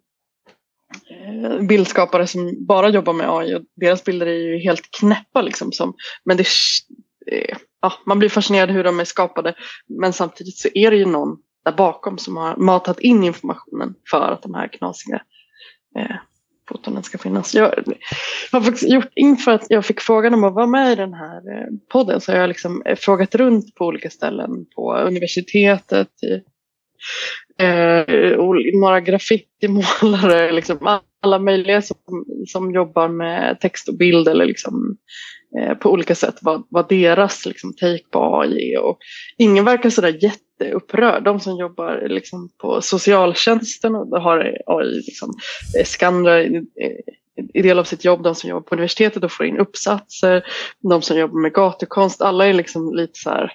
D: eh bildskapare som bara jobbar med AI och deras bilder är ju helt knäppa liksom. Som, men det, eh, ja, man blir fascinerad hur de är skapade men samtidigt så är det ju någon där bakom som har matat in informationen för att de här knasiga eh, fotonen ska finnas. Jag har faktiskt gjort, inför att jag fick frågan om att vara med i den här eh, podden så har jag liksom eh, frågat runt på olika ställen på universitetet, i, eh, några graffitimålare, [laughs] liksom alla möjliga som, som jobbar med text och bild eller liksom, Eh, på olika sätt vad, vad deras liksom, take på AI är. Och ingen verkar sådär jätteupprörd. De som jobbar liksom, på socialtjänsten och har AI liksom, eh, skannrar i del av sitt jobb, de som jobbar på universitetet och får in uppsatser, de som jobbar med gatukonst, alla är liksom lite så här,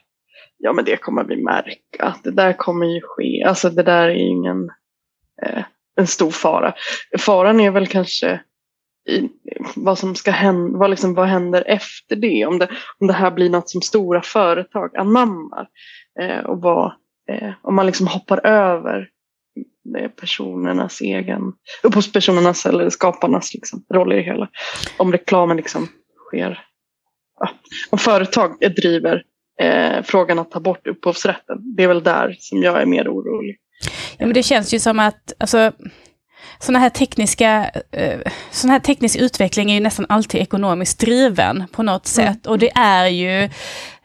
D: ja men det kommer vi märka, det där kommer ju ske, alltså det där är ingen eh, en stor fara. Faran är väl kanske i, vad som ska hända, vad, liksom, vad händer efter det? Om, det? om det här blir något som stora företag anammar eh, och vad, eh, om man liksom hoppar över eh, personernas egen, upphovspersonernas eller skaparnas liksom, roll i det hela. Om reklamen liksom sker, ja, om företag driver eh, frågan att ta bort upphovsrätten. Det är väl där som jag är mer orolig.
A: Ja, men det känns ju som att, alltså, sådana här tekniska, eh, sån här teknisk utveckling är ju nästan alltid ekonomiskt driven på något sätt. Och det är ju,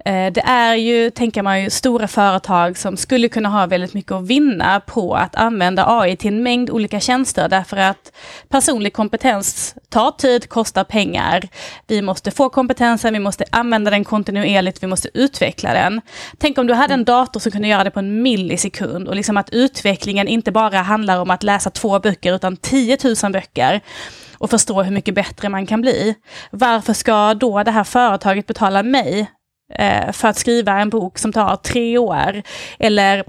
A: det är ju, tänker man ju, stora företag som skulle kunna ha väldigt mycket att vinna på att använda AI till en mängd olika tjänster, därför att personlig kompetens tar tid, kostar pengar. Vi måste få kompetensen, vi måste använda den kontinuerligt, vi måste utveckla den. Tänk om du hade en dator som kunde göra det på en millisekund och liksom att utvecklingen inte bara handlar om att läsa två böcker utan 10 000 böcker och förstå hur mycket bättre man kan bli. Varför ska då det här företaget betala mig eh, för att skriva en bok som tar tre år? Eller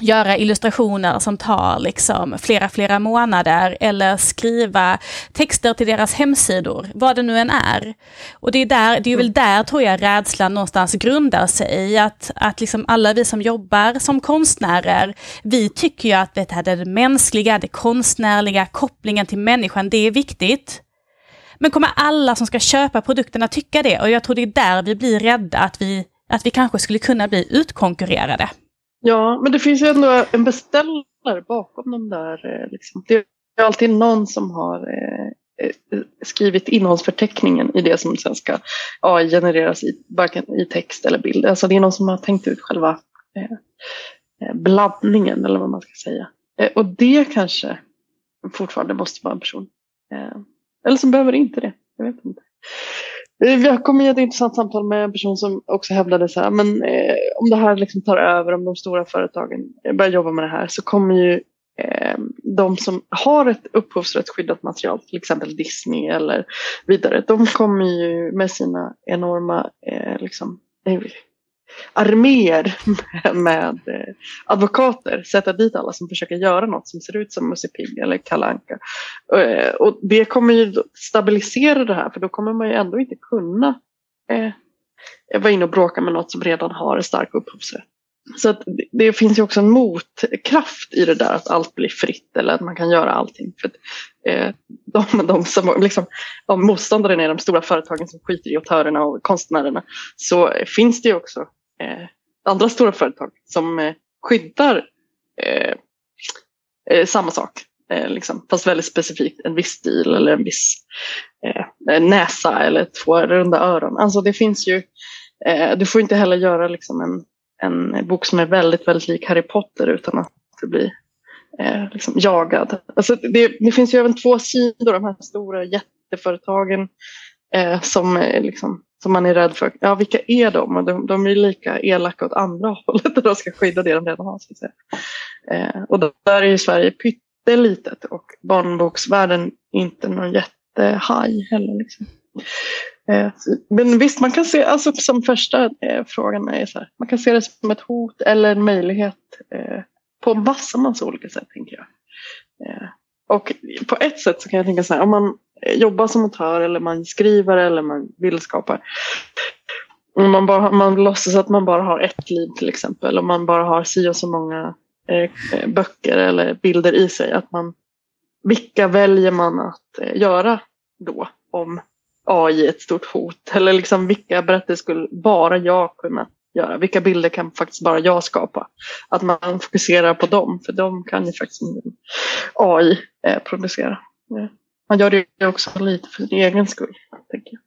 A: göra illustrationer som tar liksom flera, flera månader eller skriva texter till deras hemsidor, vad det nu än är. Och det är, där, det är väl där tror jag rädslan någonstans grundar sig i att, att liksom alla vi som jobbar som konstnärer, vi tycker ju att det här det mänskliga, det konstnärliga, kopplingen till människan, det är viktigt. Men kommer alla som ska köpa produkterna tycka det? Och jag tror det är där vi blir rädda, att vi, att vi kanske skulle kunna bli utkonkurrerade.
D: Ja, men det finns ju ändå en beställare bakom de där. Eh, liksom. Det är alltid någon som har eh, eh, skrivit innehållsförteckningen i det som sen ska AI genereras i, varken i text eller bild. Alltså det är någon som har tänkt ut själva eh, blandningen eller vad man ska säga. Eh, och det kanske fortfarande måste vara en person. Eh, eller som behöver inte det. Jag vet inte. Jag kom i ett intressant samtal med en person som också hävdade så här, men eh, om det här liksom tar över, om de stora företagen eh, börjar jobba med det här så kommer ju eh, de som har ett upphovsrättsskyddat material, till exempel Disney eller vidare, de kommer ju med sina enorma eh, liksom, eh, arméer [laughs] med eh, advokater sätta dit alla som försöker göra något som ser ut som Musse Pigg eller Kalanka. Eh, och det kommer ju stabilisera det här för då kommer man ju ändå inte kunna eh, vara inne och bråka med något som redan har en stark upphovsrätt. Så att det finns ju också en motkraft i det där att allt blir fritt eller att man kan göra allting. För att, eh, de, de som liksom, om motståndaren är de stora företagen som skiter i autörerna och konstnärerna så finns det ju också eh, andra stora företag som eh, skyddar eh, eh, samma sak. Eh, liksom, fast väldigt specifikt en viss stil eller en viss eh, eh näsa eller två runda öron. Alltså det finns ju, eh, du får inte heller göra liksom en, en bok som är väldigt, väldigt lik Harry Potter utan att bli eh, liksom jagad. Alltså det, det, finns ju även två sidor, de här stora jätteföretagen eh, som eh, liksom som man är rädd för. Ja, vilka är de? Och de, de är lika elaka åt andra hållet och de ska skydda det de redan har. Ska säga. Eh, och där är ju Sverige pyttelitet och barnboksvärlden inte någon jättehaj heller. Liksom. Eh, men visst, man kan se, alltså som första eh, frågan är så här, man kan se det som ett hot eller en möjlighet eh, på massa, massa olika sätt tänker jag. Eh, och på ett sätt så kan jag tänka så här, om man Eh, jobbar som autör eller man skriver eller man vill skapa. Man, bara, man låtsas att man bara har ett liv till exempel. och man bara har si och så många eh, eh böcker eller bilder i sig. Att man, vilka väljer man att eh, göra då? Om AI är ett stort hot. Eller liksom vilka berättelser skulle bara jag kunna göra? Vilka bilder kan faktiskt bara jag skapa? Att man fokuserar på dem. För de kan ju faktiskt AI eh, producera. Yeah man gör det också lite för sin egen skull. Tänker jag.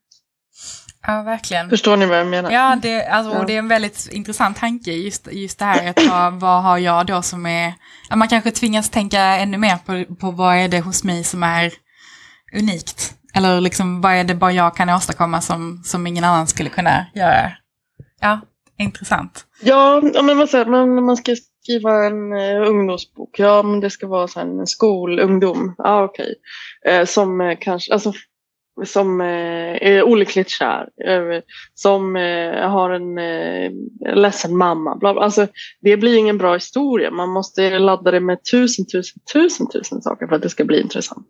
B: Ja, verkligen.
D: Förstår ni vad jag menar?
B: Ja, det, alltså, ja. det är en väldigt intressant tanke, just, just det här att vad, [laughs] vad har jag då som är... Ja, man kanske tvingas tänka ännu mer på, på vad är det hos mig som är unikt? Eller liksom vad är det bara jag kan åstadkomma som, som ingen annan skulle kunna göra? Ja, intressant.
D: Ja, men vad säger man, man ska skriva en eh, ungdomsbok. Ja, men det ska vara så en skolungdom. Ja, ah, okej. Okay. Eh, som eh, kanske, alltså som eh, är olyckligt kär, eh, som eh, har en eh, ledsen mamma. Bla bla. Alltså, det blir ingen bra historia. Man måste ladda det med tusen, tusen, tusen, tusen saker för att det ska bli intressant.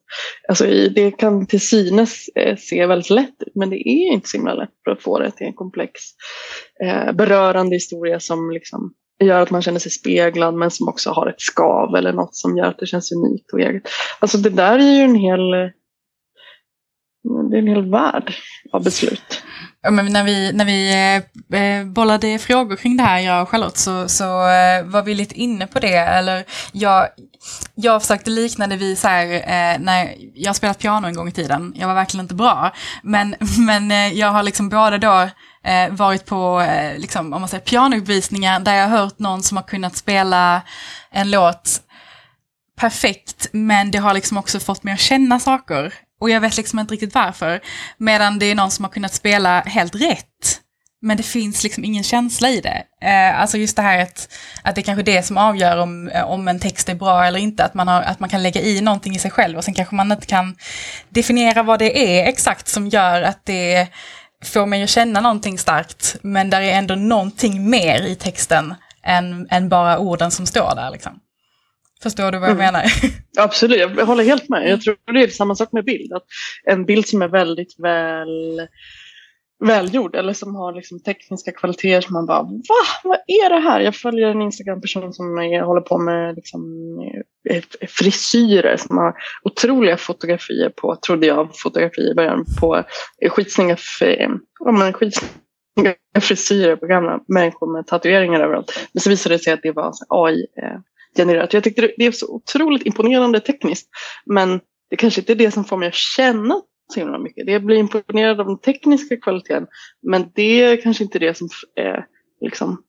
D: Alltså, det kan till synes eh, se väldigt lätt ut, men det är inte så himla lätt för att få det till en komplex, eh, berörande historia som liksom gör att man känner sig speglad men som också har ett skav eller något som gör att det känns unikt och eget. Alltså det där är ju en hel det är en hel värld av beslut.
B: Ja, men när vi, när vi eh, eh, bollade frågor kring det här, jag och Charlotte, så, så eh, var vi lite inne på det. Eller jag, jag försökte likna det vid så här, eh, när jag spelat piano en gång i tiden. Jag var verkligen inte bra. Men, [laughs] men eh, jag har liksom både då eh, varit på, eh, liksom, om man säger pianouppvisningar, där jag har hört någon som har kunnat spela en låt perfekt, men det har liksom också fått mig att känna saker. Och jag vet liksom inte riktigt varför. Medan det är någon som har kunnat spela helt rätt. Men det finns liksom ingen känsla i det. Eh, alltså just det här att, att det är kanske det som avgör om, eh, om en text är bra eller inte. Att man, har, att man kan lägga i någonting i sig själv och sen kanske man inte kan definiera vad det är exakt som gör att det får mig att känna någonting starkt. Men där är ändå någonting mer i texten än, än bara orden som står där. Liksom. Förstår du vad jag mm. menar? [laughs]
D: Absolut, jag håller helt med. Jag tror det är samma sak med bild. Att en bild som är väldigt väl välgjord eller som har liksom tekniska kvaliteter som man bara va? Vad är det här? Jag följer en Instagram-person som håller på med liksom, eh, frisyrer som har otroliga fotografier på, trodde jag, fotografier i början på skitsnygga, ja, skitsnygga frisyrer på gamla människor med tatueringar överallt. Men så visade det sig att det var AI eh, genererat. Jag tyckte det är så otroligt imponerande tekniskt. Men det kanske inte är det som får mig att känna så himla mycket. Jag blir imponerad av den tekniska kvaliteten. Men det är kanske inte det som är liksom,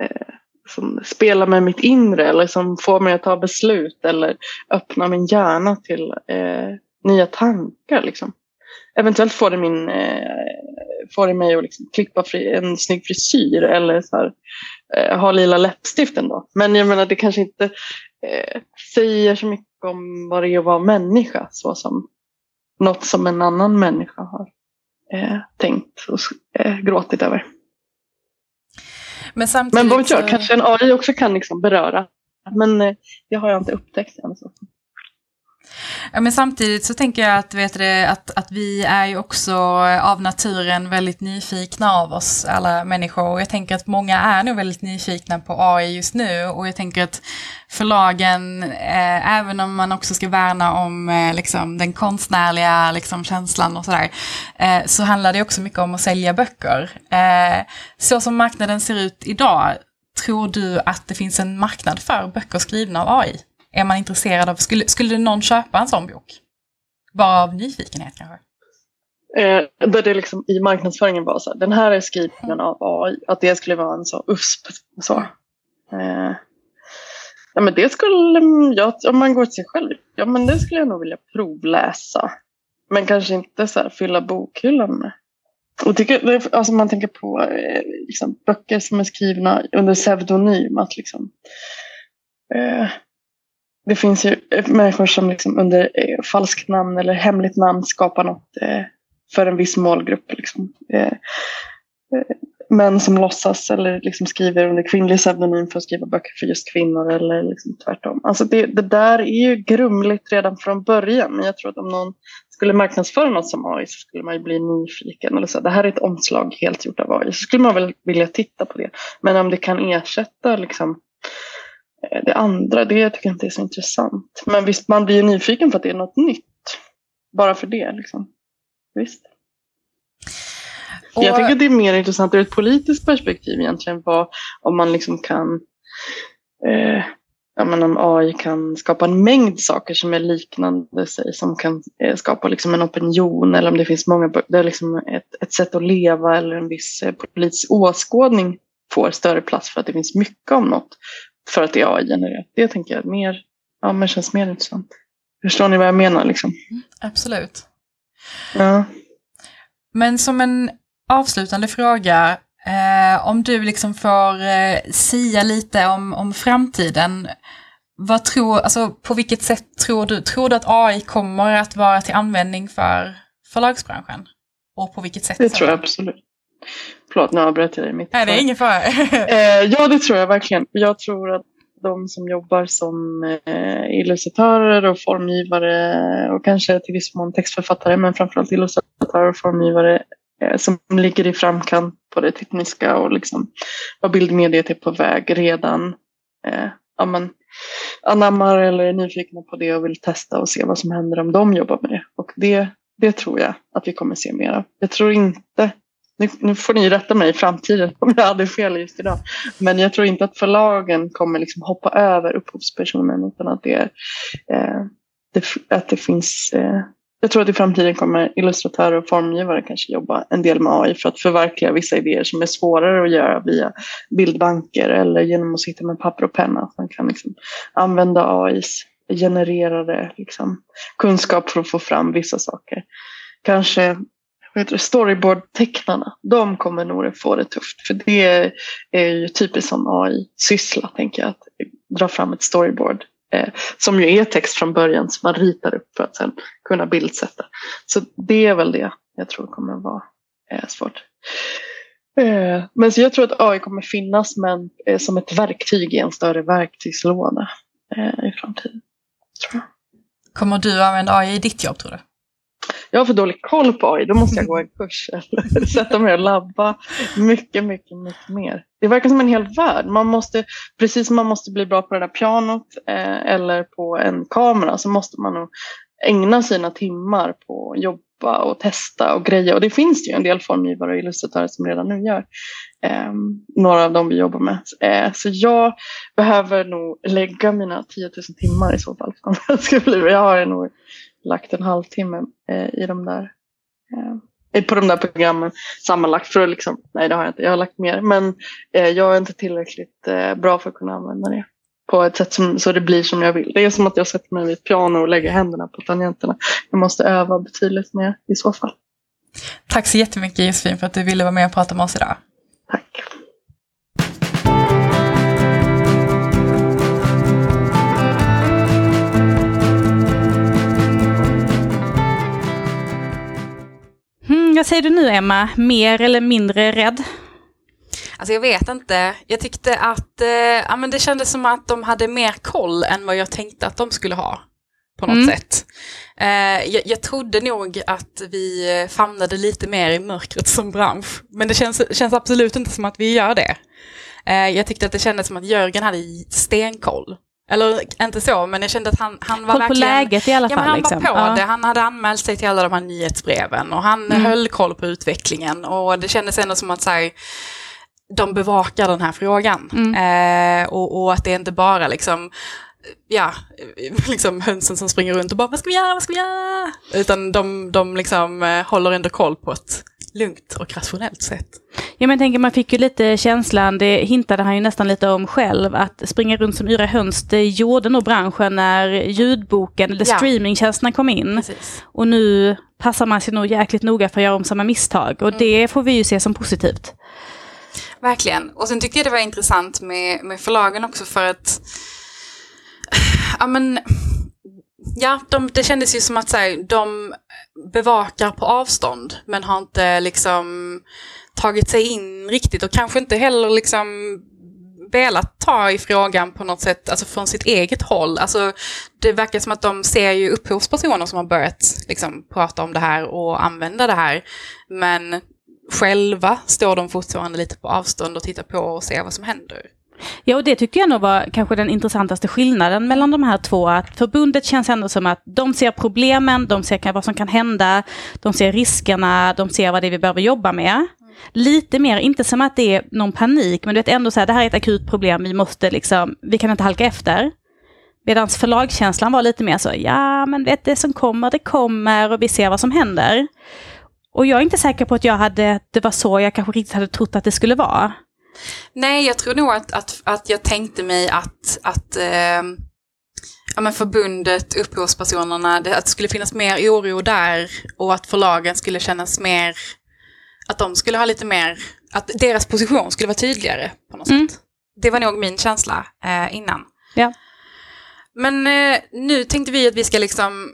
D: eh, som spelar med mitt inre eller som får mig att ta beslut eller öppna min hjärna till eh, nya tankar. Liksom. Eventuellt får det, min, eh, får det mig att liksom klippa fri, en snygg frisyr eller så här, eh, ha lila läppstift ändå. Men jag menar det kanske inte eh, säger så mycket om vad det är att vara människa så som något som en annan människa har eh, tänkt och eh, gråtit över. Men samtidigt... Men vad vet jag, kanske en AI också kan liksom beröra. Men eh, det har jag inte upptäckt än. Så.
B: Ja, men samtidigt så tänker jag att, vet du, att, att vi är ju också av naturen väldigt nyfikna av oss, alla människor. Och jag tänker att många är nog väldigt nyfikna på AI just nu. Och jag tänker att förlagen, eh, även om man också ska värna om eh, liksom, den konstnärliga liksom, känslan och sådär, eh, så handlar det också mycket om att sälja böcker. Eh, så som marknaden ser ut idag, tror du att det finns en marknad för böcker skrivna av AI? Är man intresserad av, skulle, skulle någon köpa en sån bok? Bara av nyfikenhet kanske?
D: Eh, där det liksom i marknadsföringen var så här, den här är skriven av AI, att det skulle vara en så USP. Så. Eh, ja men det skulle, ja, om man går till sig själv, ja men det skulle jag nog vilja provläsa. Men kanske inte så här, fylla bokhyllan med. Och tycker, alltså man tänker på eh, liksom, böcker som är skrivna under pseudonym. Att liksom, eh, det finns ju eh, människor som liksom under eh, falskt namn eller hemligt namn skapar något eh, för en viss målgrupp. Liksom. Eh, eh, män som låtsas eller liksom skriver under kvinnlig pseudonym för att skriva böcker för just kvinnor eller liksom tvärtom. Alltså det, det där är ju grumligt redan från början. Men jag tror att om någon skulle marknadsföra något som AI så skulle man ju bli nyfiken. Eller så, det här är ett omslag helt gjort av AI. Så skulle man väl vilja titta på det. Men om det kan ersätta liksom, Eh, det andra, det tycker jag inte är så intressant. Men visst, man blir nyfiken för att det är något nytt. Bara för det liksom. Visst. Och... Jag tycker att det är mer intressant ur ett politiskt perspektiv egentligen. Vad, om man liksom kan eh, ja, men om AI kan skapa en mängd saker som är liknande sig, som kan eh, skapa liksom en opinion eller om det finns många, det är liksom ett, ett sätt att leva eller en viss eh, politisk åskådning får större plats för att det finns mycket om något för att det är AI-genererat. Det tänker jag mer, ja, men känns mer intressant. Förstår ni vad jag menar? Liksom?
B: Mm, absolut.
D: Ja.
B: Men som en avslutande fråga, eh, om du liksom får eh, sia lite om, om framtiden, vad tror, alltså, på vilket sätt tror du, tror du att AI kommer att vara till användning för förlagsbranschen? Och på vilket sätt?
D: Det tror jag absolut. Förlåt, nu avbröt jag dig mitt
B: Nej, det är ingen fara. [laughs]
D: eh, ja, det tror jag verkligen. Jag tror att de som jobbar som eh, illustratörer och formgivare och kanske till viss mån textförfattare, men framförallt illustratörer och formgivare eh, som ligger i framkant på det tekniska och liksom vad bildmediet är på väg redan. Eh, ja, men, anammar eller är nyfikna på det och vill testa och se vad som händer om de jobbar med det. Och det, det tror jag att vi kommer se mer av. Jag tror inte nu, nu, får ni rätta mig i framtiden om jag hade fel just idag. Men jag tror inte att förlagen kommer liksom hoppa över upphovspersonen utan att det, är, eh, det, att det finns eh, jag tror att i framtiden kommer illustratörer och formgivare kanske jobba en del med AI för att förverkliga vissa idéer som är svårare att göra via bildbanker eller genom att sitta med papper och penna. Att man kan liksom använda AIs genererade liksom, kunskap för att få fram vissa saker. Kanske storyboard-tecknarna, de kommer nog få det tufft. För det är ju typiskt som AI-syssla, tänker jag. Att dra fram ett storyboard. Eh, som ju är text från början som man ritar upp för att sen kunna bildsätta. Så det är väl det jag tror kommer vara eh, svårt. Eh, men så jag tror att AI kommer finnas men eh, som ett verktyg i en större verktygslåda eh, i framtiden. Tror jag.
B: Kommer du använda AI i ditt jobb tror du?
D: Jag har för dålig koll på AI, då måste jag gå en kurs eller [laughs] sätta mig och labba mycket, mycket, mycket mer. Det verkar som en hel värld. Man måste, precis som man måste bli bra på det där pianot eh, eller på en kamera så måste man nog ägna sina timmar på att jobba och testa och greja. Och det finns det ju en del formgivare och illustratörer som redan nu gör. Eh, några av dem vi jobbar med. Eh, så jag behöver nog lägga mina 10 000 timmar i så fall. [laughs] Jag har nog lagt en halvtimme eh, i de där. Eh, på de där programmen sammanlagt för att liksom, nej det har jag inte, jag har lagt mer. Men eh, jag är inte tillräckligt eh, bra för att kunna använda det på ett sätt som, så det blir som jag vill. Det är som att jag sätter mig vid ett piano och lägger händerna på tangenterna. Jag måste öva betydligt mer i så fall.
B: Tack så jättemycket Josefin för att du ville vara med och prata med oss idag.
D: Tack.
A: Hmm, vad säger du nu Emma? Mer eller mindre rädd?
B: Alltså jag vet inte. Jag tyckte att eh, ja, men det kändes som att de hade mer koll än vad jag tänkte att de skulle ha. På något
A: Mm.
B: sätt. Eh, jag, jag trodde nog att vi famnade lite mer i mörkret som bransch. Men det känns, känns absolut inte som att vi gör det. Eh, jag tyckte att det kändes som att Jörgen hade stenkoll. Eller inte så, men jag kände att han, han var
A: Koll på
B: verkligen...
A: läget i alla
B: Ja,
A: fall.
B: han
A: liksom.
B: var på
A: Ja.
B: det. Han hade anmält sig till alla de här nyhetsbreven och han
A: Mm.
B: höll koll på utvecklingen. Och det kändes ändå som att så här, de bevakar den här frågan.
A: Mm.
B: Eh, och, och att det inte bara liksom, ja, [laughs] liksom hönsen som springer runt och bara vad ska vi göra, vad ska vi göra? Utan de, de liksom eh, håller ändå koll på ett lugnt och rationellt sätt.
A: Ja, men jag tänker, man fick ju lite känslan, det hintade han ju nästan lite om själv, att springa runt som yra höns, det gjorde nog branschen när ljudboken eller
B: Ja.
A: streamingtjänsterna kom in.
B: Precis.
A: Och nu passar man sig nog jäkligt noga för att göra om samma misstag. Och det får vi ju se som positivt.
B: Verkligen. Och sen tycker jag det var intressant med, med förlagen också för att ja men ja, de, det kändes ju som att så här, de bevakar på avstånd men har inte liksom tagit sig in riktigt och kanske inte heller liksom velat ta i frågan på något sätt, alltså från sitt eget håll. Alltså, det verkar som att de ser ju upphovspersoner som har börjat liksom, prata om det här och använda det här. Men själva står de fortfarande lite på avstånd och tittar på och ser vad som händer.
A: Ja, och det tycker jag nog var kanske den intressantaste skillnaden mellan de här två. Att förbundet känns ändå som att de ser problemen, de ser vad som kan hända, de ser riskerna, de ser vad det är vi behöver jobba med. Lite mer, inte som att det är någon panik, men du vet ändå så här, det här är ett akut problem, vi måste liksom, vi kan inte halka efter. Medan förlagskänslan var lite mer så, ja men vet det som kommer, det kommer och vi ser vad som händer. Och jag är inte säker på att jag hade, det var så jag kanske riktigt hade trott att det skulle vara.
B: Nej, jag tror nog att, att, att jag tänkte mig att, att eh, ja, men förbundet, upphovspersonerna, det, att det skulle finnas mer oro där och att förlagen skulle kännas mer, att de skulle ha lite mer, att deras position skulle vara tydligare på något
A: Mm.
B: sätt. Det var nog min känsla eh, innan.
A: Ja.
B: Men eh, nu tänkte vi att vi ska liksom,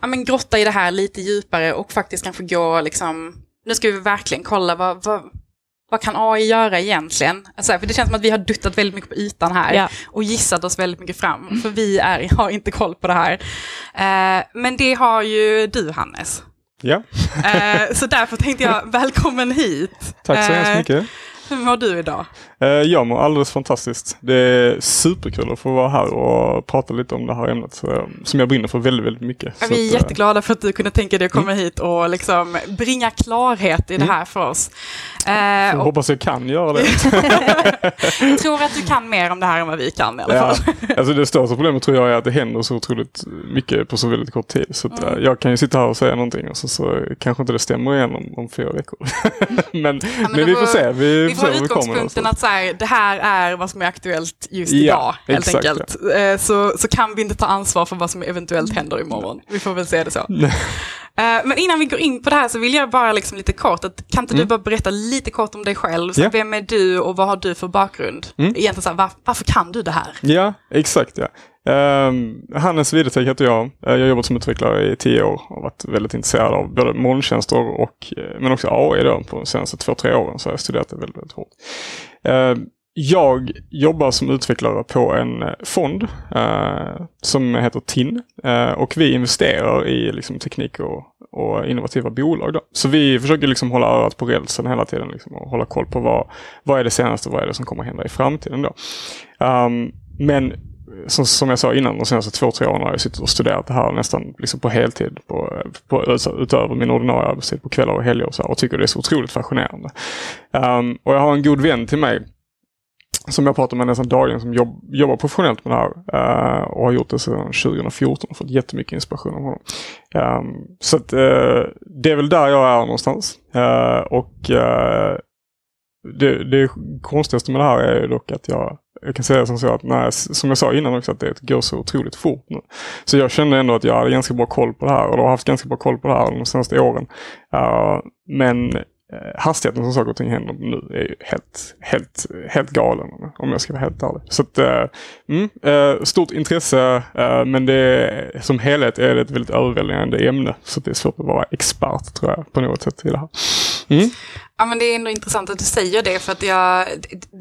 B: ja, men grotta i det här lite djupare och faktiskt kanske gå liksom, nu ska vi verkligen kolla vad, vad, vad kan AI göra egentligen? Alltså, för det känns som att vi har duttat väldigt mycket på ytan här
A: Ja.
B: och gissat oss väldigt mycket fram, för vi är, [laughs] har inte koll på det här. Eh, men det har ju du, Hannes.
E: Ja,
B: Eh, så därför tänkte jag, [laughs] välkommen hit.
E: tack så
B: Eh,
E: hemskt mycket.
B: Hur mår du idag?
E: Eh, Jag mår alldeles fantastiskt. Det är superkul att få vara här och prata lite om det här ämnet eh, som jag brinner för väldigt, väldigt mycket.
B: Ja, vi är
E: att, eh,
B: jätteglada för att du kunde tänka dig att komma hit och liksom bringa klarhet i det här för oss.
E: Jag
B: och
E: hoppas jag kan göra det.
B: jag [laughs] tror att du kan mer om det här än vad vi kan i alla
E: Ja,
B: fall.
E: alltså det största problemet tror jag är att det händer så otroligt mycket på så väldigt kort tid. Så att,
B: Mm.
E: jag kan ju sitta här och säga någonting och så, så kanske inte det stämmer igen om, om fyra veckor. [laughs] men men,
B: då
E: vi får- se. Vi,
B: Vi
E: var vi kommer
B: utgångspunkten
E: någonstans.
B: att så här, det här är vad som är aktuellt just
E: Ja,
B: idag, helt
E: exakt,
B: enkelt. Eh, Så, så kan vi inte ta ansvar för vad som eventuellt händer imorgon. Vi får väl se det så. [laughs] Eh, Men innan vi går in på det här så vill jag bara liksom lite kort, att, kan inte du bara berätta lite kort om dig själv? Så
E: Mm. Ja.
B: Vem är du och vad har du för bakgrund?
E: Mm.
B: Egentligen så här, var, varför kan du det här?
E: Ja, exakt ja. Um, Hannes Widetek heter jag. Eh, jag har jobbat som utvecklare i tio år och varit väldigt intresserad av både molntjänster och eh, men också AI då på de senaste två, tre åren så har jag studerat det väldigt, väldigt hårt. Ehm, jag jobbar som utvecklare på en eh, fond eh, som heter TIN eh, och vi investerar i liksom, teknik och, och innovativa bolag. Då. Så vi försöker liksom hålla örat på rälsen hela tiden liksom, och hålla koll på vad, vad är det senaste, och vad är det som kommer hända i framtiden. Då. Um, men som, som jag sa innan, de senaste två, tre åren har jag suttit och studerat det här nästan liksom på heltid. På, på, alltså, utöver min ordinarie arbetstid på kvällar och helger och, så här, och tycker det är så otroligt fascinerande. Um, och jag har en god vän till mig som jag pratar med nästan dagligen som jobb, jobbar professionellt med det här uh, och har gjort det sedan 2014 och fått jättemycket inspiration av honom. Um, så att, uh, det är väl där jag är någonstans. Uh, och det, det konstigaste med det här är ju dock att jag, jag kan säga som så att när, som jag sa innan också att det går så otroligt fort nu. Så jag kände ändå att jag hade ganska bra koll på det här och har haft ganska bra koll på det här de senaste åren. Eh, men eh, hastigheten som saker och ting händer nu är ju helt, helt, helt galen om jag ska vara helt ärlig. Så att, eh, mm, stort intresse men det som helhet är det ett väldigt överväldigande ämne. Så det är svårt att vara expert tror jag på något sätt i det här. Mm.
B: Ja men det är ändå intressant att du säger det för att jag,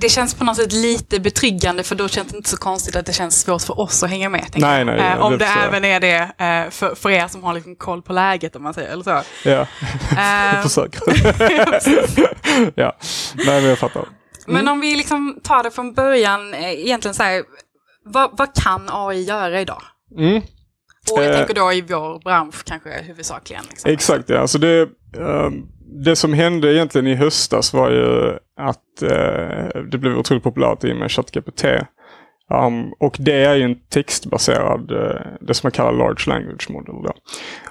B: det känns på något sätt lite betryggande för då känns det inte så konstigt att det känns svårt för oss att hänga med.
E: Nej, nej,
B: eh, om det, det även är det eh, för, för er som har liksom koll på läget om man säger eller så.
E: Ja, [laughs] eh, försök. [laughs] [laughs] ja, nej men jag fattar. Mm.
B: Men om vi liksom tar det från början, egentligen så här, vad, vad kan AI göra idag?
E: Mm.
B: Och jag tänker då i vår bransch kanske huvudsakligen. Liksom.
E: Exakt, ja. Alltså det, um, det som hände egentligen i höstas var ju att eh, det blev otroligt populärt i och med ChatGPT. Um, och det är ju en textbaserad, eh, det som man kallar large language model. Då.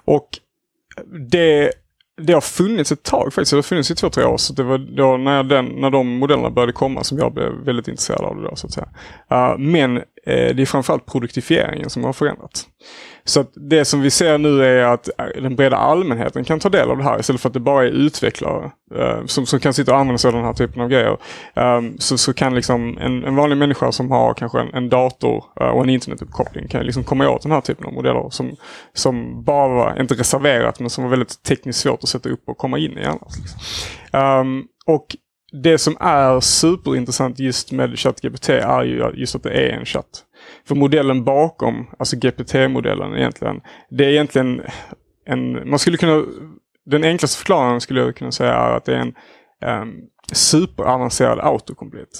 E: Och det, det har funnits ett tag faktiskt, det har funnits i två, tre år. Så det var då när, den, när de modellerna började komma som jag blev väldigt intresserad av det då så att säga. Uh, men Eh, det är framförallt produktifieringen som har förändrats. Så det som vi ser nu är att eh, den breda allmänheten kan ta del av det här istället för att det bara är utvecklare eh, som, som kan sitta och använda sig av den här typen av grejer. Um, så, så kan liksom en, en vanlig människa som har kanske en, en dator uh, och en internetuppkoppling kan liksom komma åt den här typen av modeller som, som bara var, inte reserverat, men som var väldigt tekniskt svårt att sätta upp och komma in i annars. Liksom. Um, och det som är superintressant just med ChatGPT är ju just att det är en chatt. För modellen bakom, alltså GPT-modellen egentligen, det är egentligen en, man skulle kunna, den enklaste förklaringen skulle jag kunna säga är att det är en um, superavancerad autocomplete.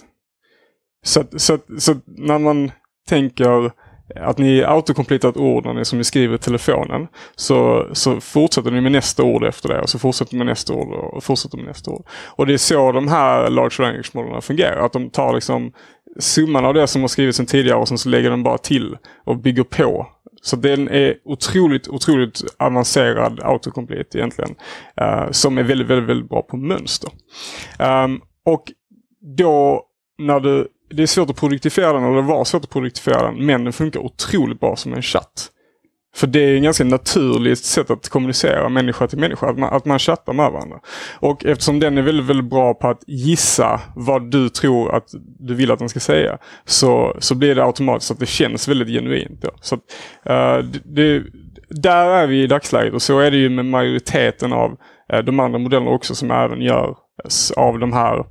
E: Så, så, så när man tänker att ni autocompletar ett ord när ni, som ni skriver i telefonen. Så, så fortsätter ni med nästa ord efter det och så fortsätter med nästa ord och fortsätter med nästa ord. Och det är så de här large language modellerna fungerar. Att de tar liksom summan av det som har skrivits sedan tidigare och sen så lägger den bara till och bygger på. Så den är otroligt, otroligt avancerad autocomplete egentligen. Uh, som är väldigt, väldigt, väldigt bra på mönster. Um, och då när du det är svårt att produktifiera den, och det var svårt att produktifiera den, men den funkar otroligt bra som en chatt. För det är ett ganska naturligt sätt att kommunicera människa till människa, att man, att man chattar med varandra. Och eftersom den är väldigt, väldigt bra på att gissa vad du tror att du vill att den ska säga, så, så blir det automatiskt att det känns väldigt genuint. Då. Så att, uh, det, där är vi i dagsläget och så är det ju med majoriteten av uh, de andra modellerna också som även gör av de här Uh,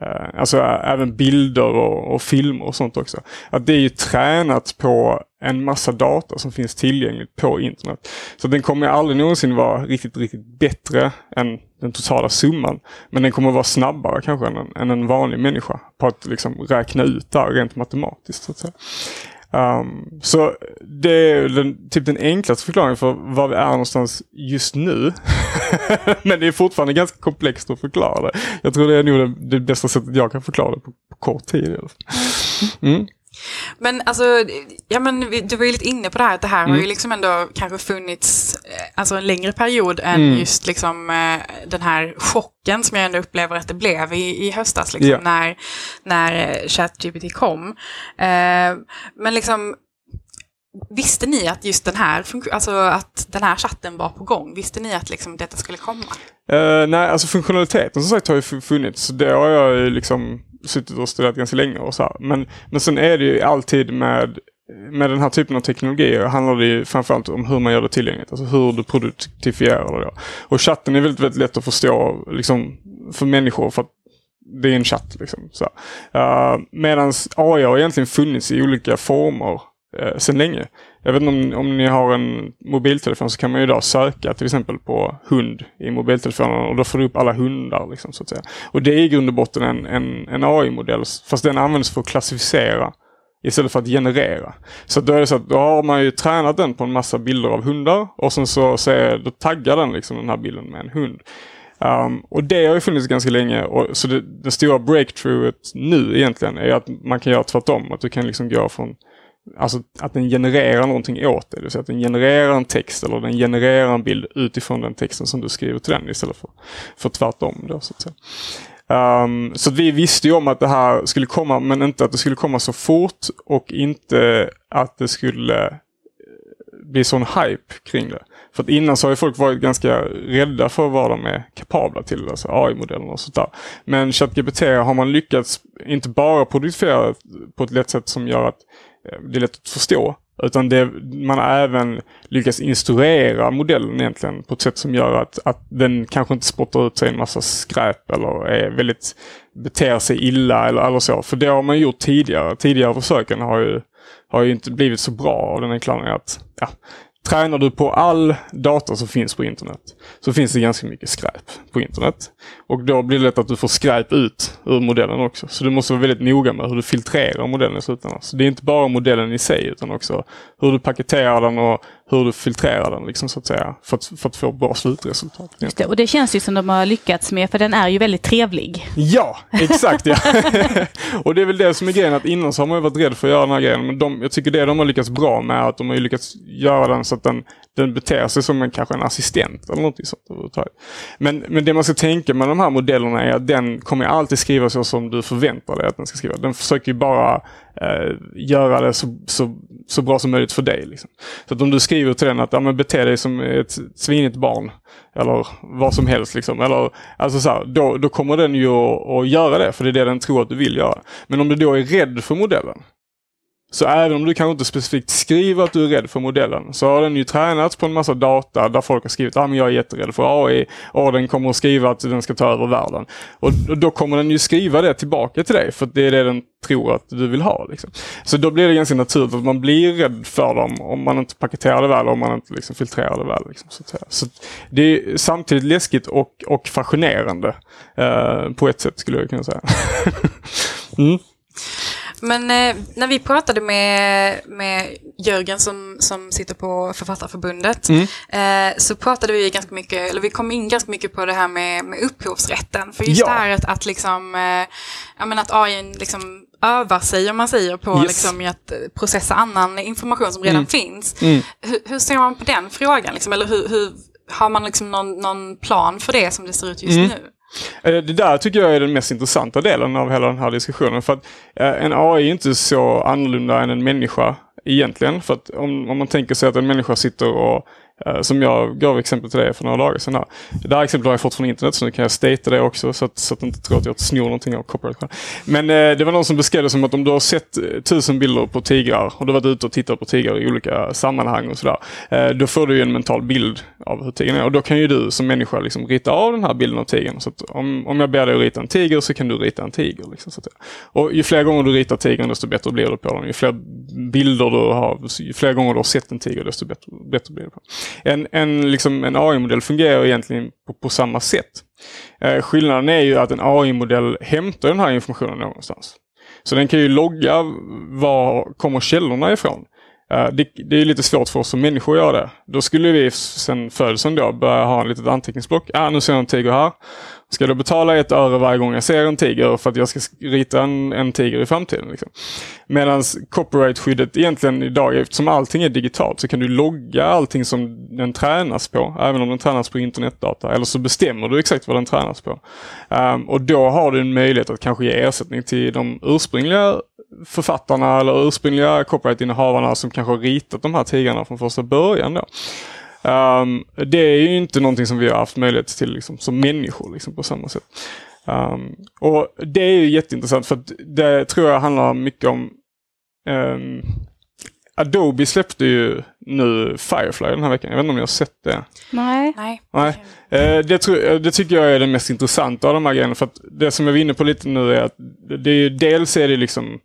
E: Eh, alltså även bilder och, och, filmer och sånt också. Att det är ju tränat på en massa data som finns tillgängligt på internet. Så den kommer aldrig någonsin vara riktigt, riktigt bättre än den totala summan. Men den kommer vara snabbare kanske än en, än en vanlig människa på att liksom räkna ut det rent matematiskt. Så att säga. Um, så det är den, typ den enklaste förklaringen för var vi är någonstans just nu. [laughs] Men det är fortfarande ganska komplext att förklara det. Jag tror det är nog det, det bästa sättet jag kan förklara det på, på kort tid. Mm.
B: Men alltså, ja men du var ju lite inne på det här, att det här mm. har ju mm. liksom ändå kanske funnits eh, alltså en längre period än mm. just liksom eh, den här chocken som jag ändå upplever att det blev i, i höstas, liksom, yeah. när, när eh, ChatGPT kom. Eh, men liksom, Visste ni att just den här, alltså att den här chatten var på gång? Visste ni att liksom detta skulle komma?
E: Uh, nej, alltså funktionaliteten som sagt har ju funnits. Det har jag ju liksom suttit och studerat ganska länge och så här. Men, men sen är det ju alltid med, med den här typen av teknologier handlar det ju framförallt om hur man gör det tillgängligt. Alltså hur du produktifierar det. Och chatten är väldigt, väldigt lätt att förstå liksom, för människor för att det är en chatt. Liksom. Uh, eh, Medan AI har egentligen funnits i olika former eh, sedan länge. Jag vet inte om, om ni har en mobiltelefon så kan man ju idag söka till exempel på hund i mobiltelefonen och då får du upp alla hundar. Liksom, så att säga. Och det är i grund och botten en, en, en AI-modell fast den används för att klassificera istället för att generera. Så då är det så att då har man ju tränat den på en massa bilder av hundar och sen så, säger, då taggar den liksom den här bilden med en hund. Um, och det har ju funnits ganska länge. Och, så det, det stora breakthroughet nu egentligen är att man kan göra tvärtom. Att du kan liksom gå från Alltså att den genererar någonting åt dig. Det vill säga att den genererar en text eller den genererar en bild utifrån den texten som du skriver till den istället för, för tvärtom. Då, så att säga. Um, så vi visste ju om att det här skulle komma men inte att det skulle komma så fort och inte att det skulle eh, bli sån hype kring det. För att innan så har ju folk varit ganska rädda för vad de är kapabla till, alltså AI-modellerna och sånt där. Men ChatGPT har man lyckats inte bara producera på ett lätt sätt som gör att Eh, det är lätt att förstå. Utan det, man har även lyckats instruera modellen egentligen på ett sätt som gör att, att den kanske inte spottar ut sig en massa skräp eller är väldigt, beter sig illa eller, eller så. För det har man gjort tidigare. Tidigare försöken har ju, har ju inte blivit så bra av den enkla att ja, Tränar du på all data som finns på internet så finns det ganska mycket skräp på internet. Och då blir det lätt att du får skräp ut ur modellen också. Så du måste vara väldigt noga med hur du filtrerar modellen i slutändan. Så det är inte bara modellen i sig utan också hur du paketerar den och hur du filtrerar den liksom, så att säga, för att, för att få bra slutresultat.
A: Just det, och det känns ju som de har lyckats med, för den är ju väldigt trevlig.
E: Ja, exakt ja. [laughs] och det är väl det som är grejen, att innan så har man varit rädd för att göra den här grejen. Men de, jag tycker det de har lyckats bra med, att de har lyckats göra den så att den, den beter sig som en, kanske en assistent eller någonting sånt överhuvudtaget. Men, men det man ska tänka med de här modellerna är att den kommer alltid skriva så som du förväntar dig att den ska skriva. Den försöker ju bara eh, göra det så, så, så bra som möjligt för dig. Liksom. Så att om du skriver till den att ja, men bete dig som ett svinigt barn eller vad som helst. Liksom. Eller, alltså så här, då, då kommer den ju att, att göra det för det är det den tror att du vill göra. Men om du då är rädd för modellen så även om du kanske inte specifikt skriver att du är rädd för modellen så har den ju tränats på en massa data där folk har skrivit att ah, jag är jätterädd för AI och den kommer att skriva att den ska ta över världen. Och då kommer den ju skriva det tillbaka till dig för det är det den tror att du vill ha. Liksom. Så då blir det ganska naturligt att man blir rädd för dem om man inte paketerar det väl och om man inte liksom filtrerar det väl. Liksom, så, så det är samtidigt läskigt och, och fascinerande eh, på ett sätt skulle jag kunna säga. [laughs] mm.
B: Men eh, när vi pratade med, med Jörgen som, som sitter på Författarförbundet mm. eh, så pratade vi ganska mycket, eller vi kom in ganska mycket på det här med, med upphovsrätten. För just ja. det här att, att, liksom, eh, ja, men att AI liksom övar sig, om man säger, på yes. liksom, att processa annan information som redan mm. finns. Mm. Hur, hur, ser man på den frågan? Liksom? Eller hur, hur, har man liksom någon, någon plan för det som det ser ut just mm. nu?
E: Eh, det där tycker jag är den mest intressanta delen av hela den här diskussionen. För att eh, en AI är inte så annorlunda än en människa egentligen. För att om, om man tänker sig att en människa sitter och Eh, som jag gav exempel till dig för några dagar sedan. Här. Det här exemplet har jag fått från internet så nu kan jag statea det också så att, så att du inte tror att jag snor någonting av copyright. Men eh, det var någon som beskrev det som att om du har sett eh, tusen bilder på tigrar och du har varit ute och tittat på tigrar i olika sammanhang och sådär. Eh, då får du ju en mental bild av hur tigern är och då kan ju du som människa liksom rita av den här bilden av tigern. Så att om, om jag ber dig att rita en tiger så kan du rita en tiger. Liksom, så att, och ju fler gånger du ritar tigern desto bättre blir det på den. Ju fler bilder du har, ju fler gånger du har sett en tiger desto bättre, bättre blir det på en, en, liksom, en AI-modell fungerar egentligen på, på samma sätt. Eh, skillnaden är ju att en AI-modell hämtar den här informationen någonstans. Så den kan ju logga var kommer källorna ifrån. Eh, det, det, är lite svårt för oss som människor att göra det. Då skulle vi sen födseln då börja ha en litet anteckningsblock. Ah, nu ser jag en tiger här. Ska jag betala ett öre varje gång jag ser en tiger för att jag ska rita en, en tiger i framtiden? Liksom. Medan copyrightskyddet egentligen idag, eftersom allting är digitalt, så kan du logga allting som den tränas på, även om den tränas på internetdata. Eller så bestämmer du exakt vad den tränas på. Um, och då har du en möjlighet att kanske ge ersättning till de ursprungliga författarna eller ursprungliga copyright-innehavarna som kanske har ritat de här tigrarna från första början. Då. Um, det är ju inte någonting som vi har haft möjlighet till liksom, som människor liksom, på samma sätt. Um, och det är ju jätteintressant för att det tror jag handlar mycket om um, Adobe släppte ju nu Firefly den här veckan. Jag vet inte om ni har sett det?
A: Nej.
B: Nej.
E: Nej. Eh, det, tror, det, tycker jag är det mest intressanta av de här grejerna. För att det som jag var inne på lite nu är att det är, dels är det liksom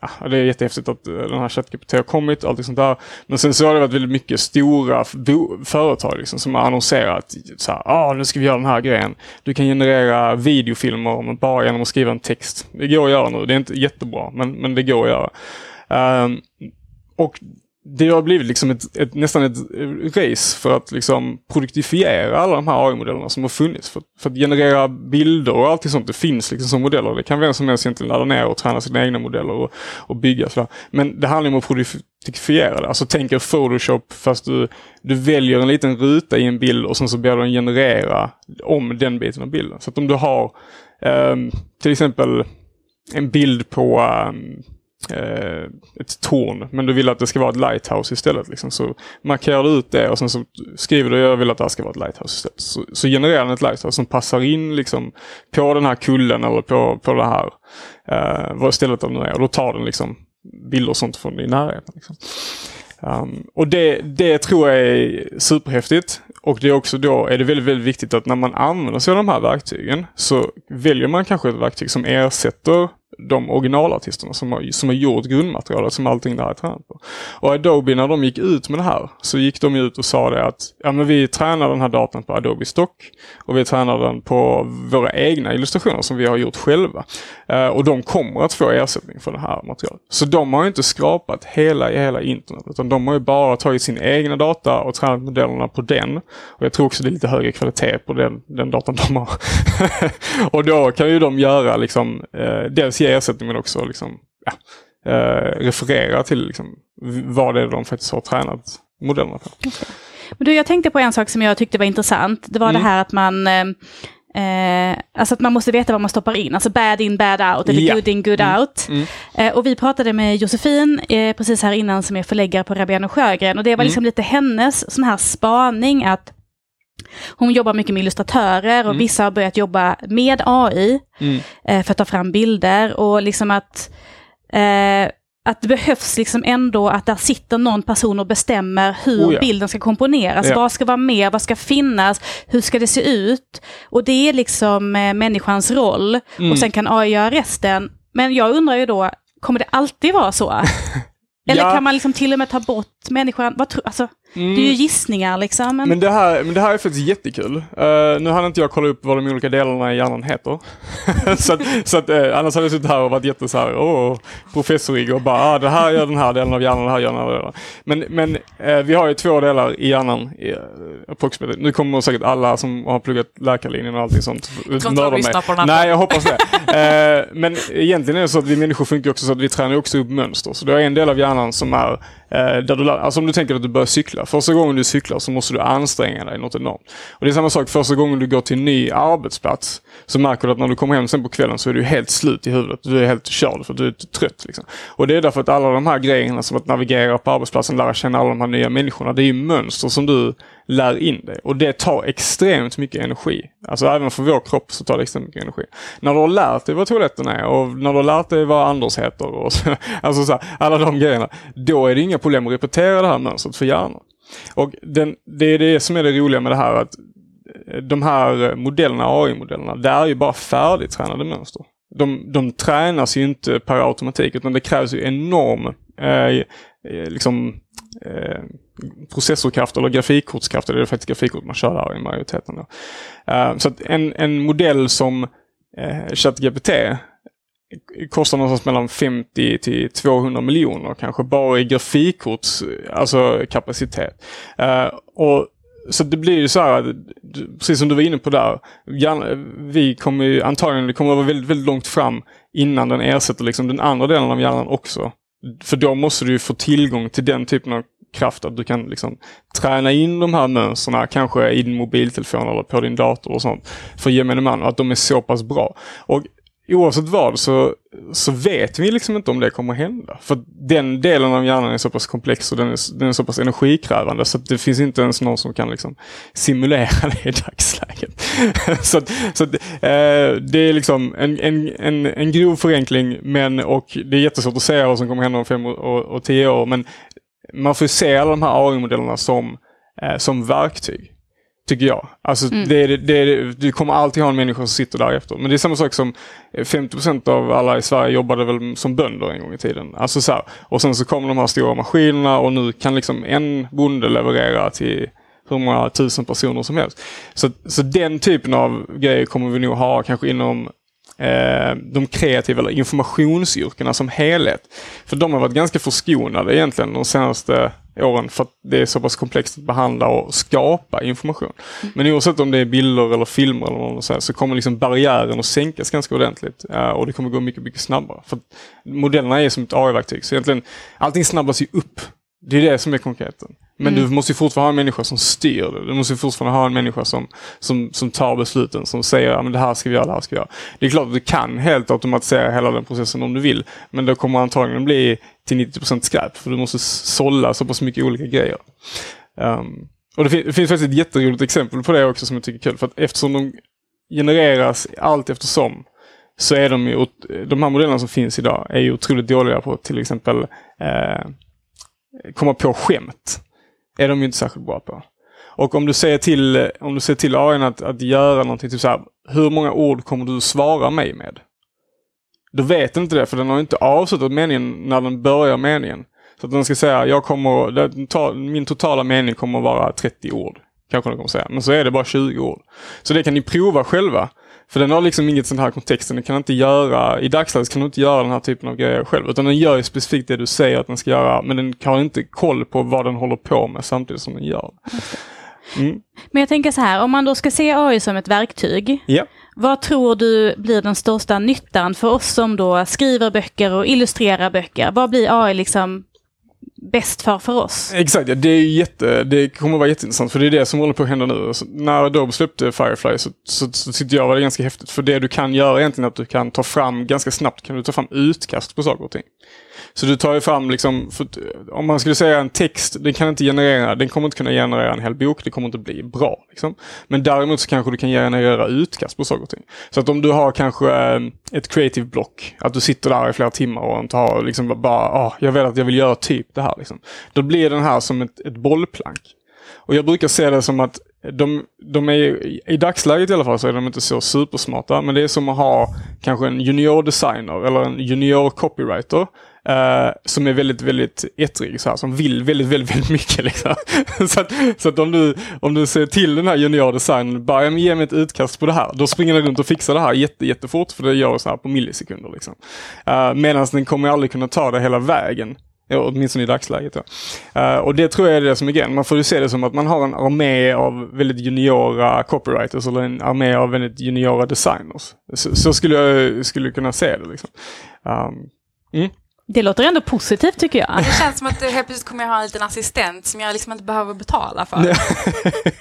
E: Ja, det är jättehäftigt att eh, den här ChatGPT har kommit och allt sånt där. Men sen så har det varit väldigt mycket stora företag liksom, som har annonserat så här, ah, nu ska vi göra den här grejen. Du kan generera videofilmer bara genom att skriva en text. Det går att göra nu. Det är inte jättebra, men, men det går att göra. Um, och det har blivit liksom ett, ett, nästan ett race för att liksom produktifiera alla de här AI-modellerna som har funnits. För, för, att generera bilder och allt sånt, det finns liksom som modeller. Det kan vem som helst egentligen ladda ner och träna sina egna modeller och, och bygga. Sådär. Men det handlar om att produktifiera det. Alltså tänk er Photoshop fast du, du väljer en liten ruta i en bild och sen så börjar den generera om den biten av bilden. Så att om du har um, till exempel en bild på um, eh, ett torn, men du vill att det ska vara ett lighthouse istället. Liksom. Så markerar du ut det och sen så skriver du att jag vill att det här ska vara ett lighthouse istället. Så, så genererar den ett lighthouse som passar in liksom, på den här kullen eller på, på det här, eh, vad stället nu är. Och då tar den liksom bilder och sånt från din närhet. Liksom. Um, och det, det tror jag är superhäftigt. Och det är också då är det väldigt, väldigt viktigt att när man använder sig av de här verktygen så väljer man kanske ett verktyg som ersätter de originalartisterna som har, som har gjort grundmaterialet som allting där är tränat på. Och Adobe när de gick ut med det här så gick de ut och sa det att ja, men vi tränar den här datan på Adobe Stock och vi tränar den på våra egna illustrationer som vi har gjort själva. Eh, och de kommer att få ersättning för det här materialet. Så de har inte skrapat hela, hela internet utan de har ju bara tagit sin egna data och tränat modellerna på den. Och jag tror också det är lite högre kvalitet på den, den datan de har. [laughs] och då kan ju de göra liksom eh, dels ge ersättning men också liksom, ja, uh, referera till liksom, vad det är de faktiskt har tränat modellerna på. Okay.
A: Men du, jag tänkte på en sak som jag tyckte var intressant. Det var mm. det här att man Eh, alltså att man måste veta vad man stoppar in, alltså bad in, bad out, eller ja. good in, good mm. out. Mm. Eh, och vi pratade med Josefin eh, precis här innan som är förläggare på Rabén och Sjögren och det var mm. liksom lite hennes sån här spaning att hon jobbar mycket med illustratörer och mm. vissa har börjat jobba med AI mm. eh, för att ta fram bilder och liksom att eh, att det behövs liksom ändå att där sitter någon person och bestämmer hur oh ja. bilden ska komponeras. Ja. Vad ska vara med, vad ska finnas, hur ska det se ut? Och det är liksom eh, människans roll. Mm. Och sen kan AI göra resten. Men jag undrar ju då, kommer det alltid vara så? [laughs] Eller ja. kan man liksom till och med ta bort människan? Vad tro, alltså, Mm. Det är ju gissningar liksom.
E: Men... Men, det här, men det här är faktiskt jättekul. Uh, nu hann inte jag kolla upp vad de olika delarna i hjärnan heter. [laughs] så att, så att, uh, annars hade jag suttit här och varit jätte så här, oh, professorig och bara, ah, det här gör den här delen av hjärnan, det här gör den här delen. Men, men uh, vi har ju två delar i hjärnan, uh, approximately. Nu kommer säkert alla som har pluggat läkarlinjen och allting sånt
B: mörda mig.
E: Nej, jag hoppas det. [laughs] men egentligen är det så att vi människor funkar också så att vi tränar också upp mönster. Så det är en del av hjärnan som är Eh, där du, alltså om du tänker att du börjar cykla. Första gången du cyklar så måste du anstränga dig något enormt. Och det är samma sak första gången du går till en ny arbetsplats. Så märker du att när du kommer hem sen på kvällen så är du helt slut i huvudet. Du är helt körd för att du är trött. Liksom. Och det är därför att alla de här grejerna som att navigera på arbetsplatsen, lära känna alla de här nya människorna. Det är ju mönster som du lär in dig. Och det tar extremt mycket energi. Alltså även för vår kropp så tar det extremt mycket energi. När du har lärt dig vad toaletten är och när du har lärt dig vad Anders heter och så, [laughs] alltså så här, alla de grejerna. Då är det inga problem att repetera det här mönstret för hjärnan. Och den, det är det som är det roliga med det här att eh, de här modellerna, AI-modellerna, det är ju bara färdigtränade mönster. De, de tränas ju inte per automatik utan det krävs ju enorm eh, eh liksom, eh, processorkraft eller grafikkortskraft. Det är faktiskt grafikkort man kör där i majoriteten. Då. Uh, så att en, en modell som uh, ChatGPT kostar någonstans mellan 50 till 200 miljoner kanske bara i grafikkorts alltså kapacitet. Uh, och så det blir ju så här, precis som du var inne på där, vi kommer ju antagligen, det kommer att vara väldigt, väldigt långt fram innan den ersätter liksom den andra delen av hjärnan också. För då måste du få tillgång till den typen av kraft att du kan liksom träna in de här mönstren kanske i din mobiltelefon eller på din dator och sånt för gemene man att de är så pass bra. Och oavsett vad så, så vet vi liksom inte om det kommer att hända. För den delen av hjärnan är så pass komplex och den är, den är så pass energikrävande så att det finns inte ens någon som kan liksom simulera [laughs] det i dagsläget. [laughs] så så eh, det är liksom en, en, en, en grov förenkling men och det är jättesvårt att säga vad som kommer hända om fem och, och tio år. Men man får se alla de här AI-modellerna som, eh, som verktyg. Tycker jag. Alltså mm. det, det, det, du kommer alltid ha en människa som sitter där efter. Men det är samma sak som 50% av alla i Sverige jobbade väl som bönder en gång i tiden. Alltså så här. Och sen så kommer de här stora maskinerna och nu kan liksom en bonde leverera till hur många tusen personer som helst. Så, så den typen av grejer kommer vi nog ha kanske inom eh, de kreativa eller informationsyrkena som helhet. För de har varit ganska förskonade egentligen de senaste åren för att det är så pass komplext att behandla och skapa information. Men oavsett om det är bilder eller filmer eller något så, här, så kommer liksom barriären att sänkas ganska ordentligt uh, och det kommer gå mycket, mycket snabbare. För modellerna är som ett AI-verktyg så egentligen allting snabbas ju upp. Det är det som är konkreten. Men mm. du måste fortfarande ha en människa som styr det. Du måste fortfarande ha en människa som, som, som tar besluten, som säger att det här ska vi göra, det här ska vi göra. Det är klart att du kan helt automatisera hela den processen om du vill. Men det kommer antagligen bli till 90% skräp, för du måste sålla så pass mycket olika grejer. Um, och det, fin det, finns faktiskt ett jätteroligt exempel på det också som jag tycker är kul. För att eftersom de genereras allt eftersom så är de ju, de här modellerna som finns idag är ju otroligt dåliga på till exempel eh, komma på skämt är de ju inte särskilt bra på. Och om du säger till, om du säger till AI att, att göra någonting, typ så här, hur många ord kommer du svara mig med? Då vet den inte det, för den har inte avslutat meningen när den börjar meningen. Så att den ska säga, jag kommer, min totala mening kommer vara 30 ord. Kanske den kommer säga, men så är det bara 20 ord. Så det kan ni prova själva. För den har liksom inget sånt här kontext. Den kan inte göra, i dagsläget kan du inte göra den här typen av grejer själv. Utan den gör ju specifikt det du säger att den ska göra. Men den har inte koll på vad den håller på med samtidigt som den gör.
A: Mm. Men jag tänker så här, om man då ska se AI som ett verktyg.
E: Ja.
A: Vad tror du blir den största nyttan för oss som då skriver böcker och illustrerar böcker? Vad blir AI liksom bäst för för oss.
E: Exakt, ja, det, är jätte, det kommer att vara jätteintressant för det är det som håller på att hända nu. Så när Adobe släppte Firefly så, så, så tyckte jag var det ganska häftigt. För det du kan göra egentligen är att du kan ta fram, ganska snabbt kan du ta fram utkast på saker och ting. Så du tar ju fram, liksom, om man skulle säga en text, den kan inte generera, den kommer inte kunna generera en hel bok, det kommer inte bli bra. Liksom. Men däremot så kanske du kan generera utkast på saker och ting. Så att om du har kanske ehm, ett creative block, att du sitter där i flera timmar och inte har liksom bara, ah, jag vet att jag vill göra typ det här. Liksom. Då blir den här som ett, ett bollplank. Och jag brukar se det som att de, de är, i dagsläget i alla fall så är de inte så supersmarta, men det är som att ha kanske en junior designer eller en junior copywriter Uh, som är väldigt, väldigt ettrig, så här, som vill väldigt, väldigt, väldigt mycket. Liksom. [laughs] så att, så att om, du, om du ser till den här juniordesignen, bara ge mig ett utkast på det här. Då springer den runt och fixar det här jätte, jättefort, för det gör det så här på millisekunder. Liksom. Eh, uh, Medan den kommer aldrig kunna ta det hela vägen. Ja, åtminstone i dagsläget. Ja. Uh, och det tror jag är det som är grejen. Man får ju se det som att man har en armé av väldigt juniora copywriters eller en armé av väldigt juniora designers. Så, så skulle jag skulle kunna se det. Liksom. Um, mm.
A: Det låter ändå positivt tycker jag.
B: Det känns som att helt plötsligt kommer jag ha en liten assistent som jag liksom inte behöver betala för.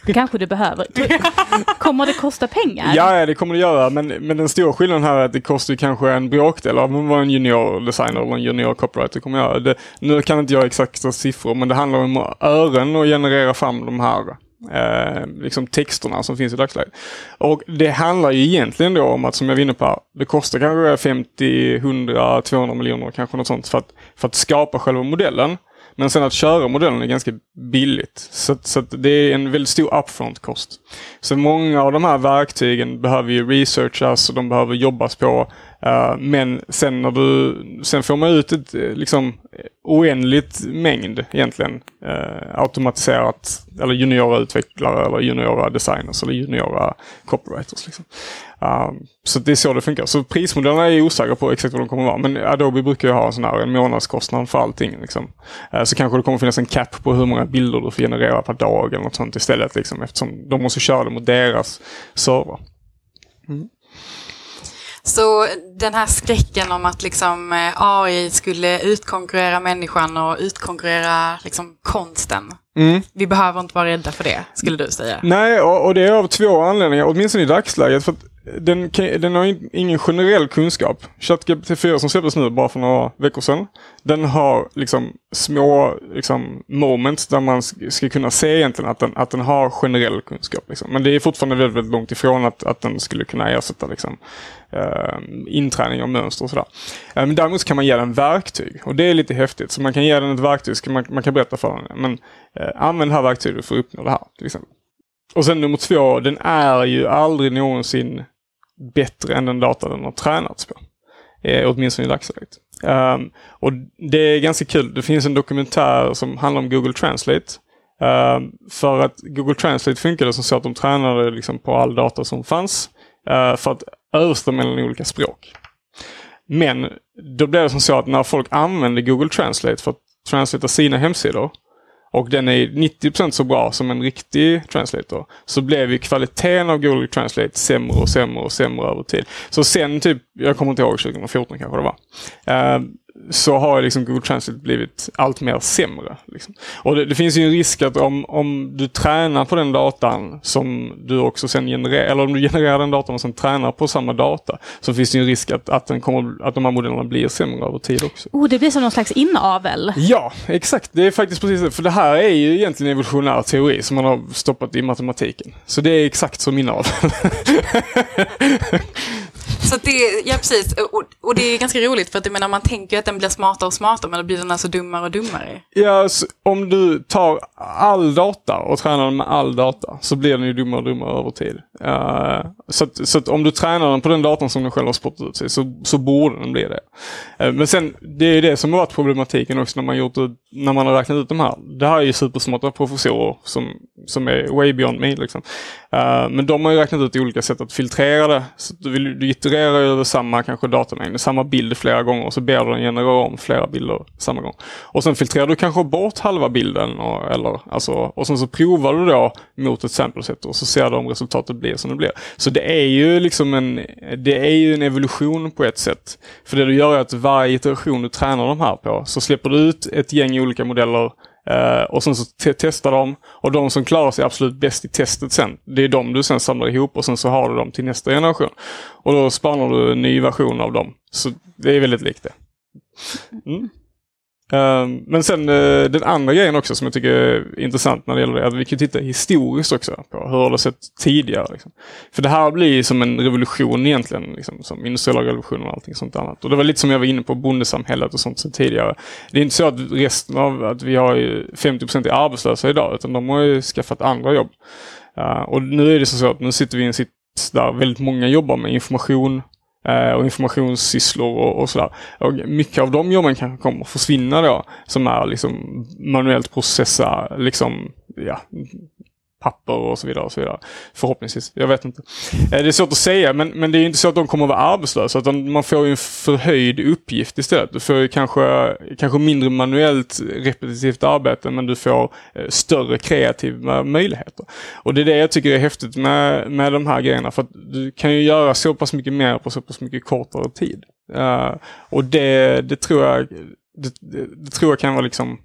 A: Det [laughs] kanske du behöver. Kommer det kosta pengar?
E: Ja, det kommer det göra. Men, men den stora skillnaden här är att det kostar kanske en bråkdel av vad en junior designer eller en junior copywriter kommer göra. Det, nu kan inte jag exakta siffror, men det handlar om ören och generera fram de här eh, liksom texterna som finns i dagsläget. Och det handlar ju egentligen då om att, som jag var inne på, det kostar kanske 50, 100, 200 miljoner kanske något sånt för att, för att skapa själva modellen. Men sen att köra modellen är ganska billigt. Så, så det är en väldigt stor upfront-kost. Så många av de här verktygen behöver ju researchas och de behöver jobbas på. Uh, men sen när du, sen får man ut ett eh, liksom eh, oändligt mängd egentligen uh, automatiserat eller juniora utvecklare eller juniora designers eller juniora copywriters. Liksom. Uh, så det är så det funkar. Så prismodellerna är jag osäker på exakt vad de kommer vara. Men Adobe brukar ju ha en sån här en månadskostnad för allting. Liksom. Uh, så kanske det kommer finnas en cap på hur många bilder du får generera per dag eller något sånt istället. Liksom, eftersom de måste köra det mot deras server. Mm.
B: Så den här skräcken om att liksom eh, AI skulle utkonkurrera människan och utkonkurrera liksom konsten. Mm. Vi behöver inte vara rädda för det, skulle du säga.
E: Nej, och, och det är av två anledningar, åtminstone i dagsläget. För den, den har ingen generell kunskap. ChatGPT 4 som släpptes nu bara för några veckor sedan. Den har liksom små liksom, moments där man ska kunna se egentligen att den, att den har generell kunskap. Liksom. Men det är fortfarande väldigt, väldigt långt ifrån att, att den skulle kunna ersätta liksom, eh, inträning av mönster och sådär. Eh, men däremot kan man ge den verktyg och det är lite häftigt. Så man kan ge den ett verktyg, så man, man kan berätta för den. Men eh, använd det här verktyget för att uppnå det här till exempel. Och sen nummer två, den är ju aldrig någonsin bättre än den data den har tränats på. Eh, åtminstone i dagsläget. Um, och det är ganska kul. Det finns en dokumentär som handlar om Google Translate. Um, för att Google Translate funkade som så att de tränade liksom på all data som fanns. Uh, för att översätta mellan olika språk. Men då blev det som så att när folk använde Google Translate för att translata sina hemsidor och den är 90% så bra som en riktig translator. Så blev ju kvaliteten av Google Translate sämre och sämre och sämre över tid. Så sen typ, jag kommer inte ihåg 2014 kanske det var. Uh, så har liksom Google Translate blivit allt mer sämre. Liksom. Och det, det, finns ju en risk att om, om du tränar på den datan som du också sen genererar, eller om du [laughs] genererar den datan och sen tränar på samma data, så finns det ju en risk att, att, den kommer, att de här modellerna blir sämre över tid också.
A: Oh, det blir som någon slags inavel.
E: Ja, exakt. Det är faktiskt precis det. För det här är ju egentligen evolutionär teori som man har stoppat i matematiken. Så det är exakt som inavel. [laughs]
B: Så det, ja precis, och, och, det är ganska roligt för att jag menar, man tänker att den blir smartare och smartare men då blir den alltså dummare och dummare.
E: Ja, om du tar all data och tränar den med all data så blir den ju dummare och dummare över tid. Uh, så, att, så att om du tränar den på den datan som den själv har spottat ut sig så, så borde den bli det. Uh, men sen, det är ju det som har varit problematiken också när man, gjort det, när man har räknat ut de här. Det här är ju supersmarta professorer som, som är way beyond me. Liksom. Uh, men de har ju räknat ut olika sätt att filtrera det. Så du, vill, du itererar över samma kanske datamängd, samma bild flera gånger och så ber du den generera om flera bilder samma gång. Och sen filtrerar du kanske bort halva bilden och, eller, alltså, och sen så provar du då mot ett sample set och så ser du om resultatet blir som det blir. Så det är ju liksom en, det är ju en evolution på ett sätt. För det du gör är att varje iteration du tränar de här på så släpper du ut ett gäng olika modeller Uh, och sen så te testar de och de som klarar sig absolut bäst i testet sen, det är de du sen samlar ihop och sen så har du dem till nästa generation. Och då spanar du en ny version av dem. Så det är väldigt likt det. Mm. Ehm, men sen uh, den andra grejen också som jag tycker är intressant när det gäller det, att vi kan titta historiskt också på hur har det sett tidigare. Liksom. För det här blir som en revolution egentligen, liksom, som industriella revolutionen och allting sånt annat. Och det var lite som jag var inne på bondesamhället och sånt tidigare. Det är inte så att resten av, att vi har 50 är arbetslösa idag, utan de har ju skaffat andra jobb. Uh, och nu är det så att nu sitter vi i en sits där väldigt många jobbar med information, Eh, och informationssysslor och, och sådär. Och mycket av de jobben kanske kommer att försvinna då, som är liksom manuellt processa liksom, ja, papper och så vidare. och så vidare. Förhoppningsvis. Jag vet inte. Eh, det är svårt att säga, men, men det är inte så att de kommer att vara arbetslösa. Utan man får ju en förhöjd uppgift istället. Du får ju kanske, kanske mindre manuellt repetitivt arbete, men du får eh, större kreativa möjligheter. Och det är det jag tycker är häftigt med, med de här grejerna. För att du kan ju göra så pass mycket mer på så pass mycket kortare tid. Uh, och det, det tror jag det, det, det tror jag kan vara liksom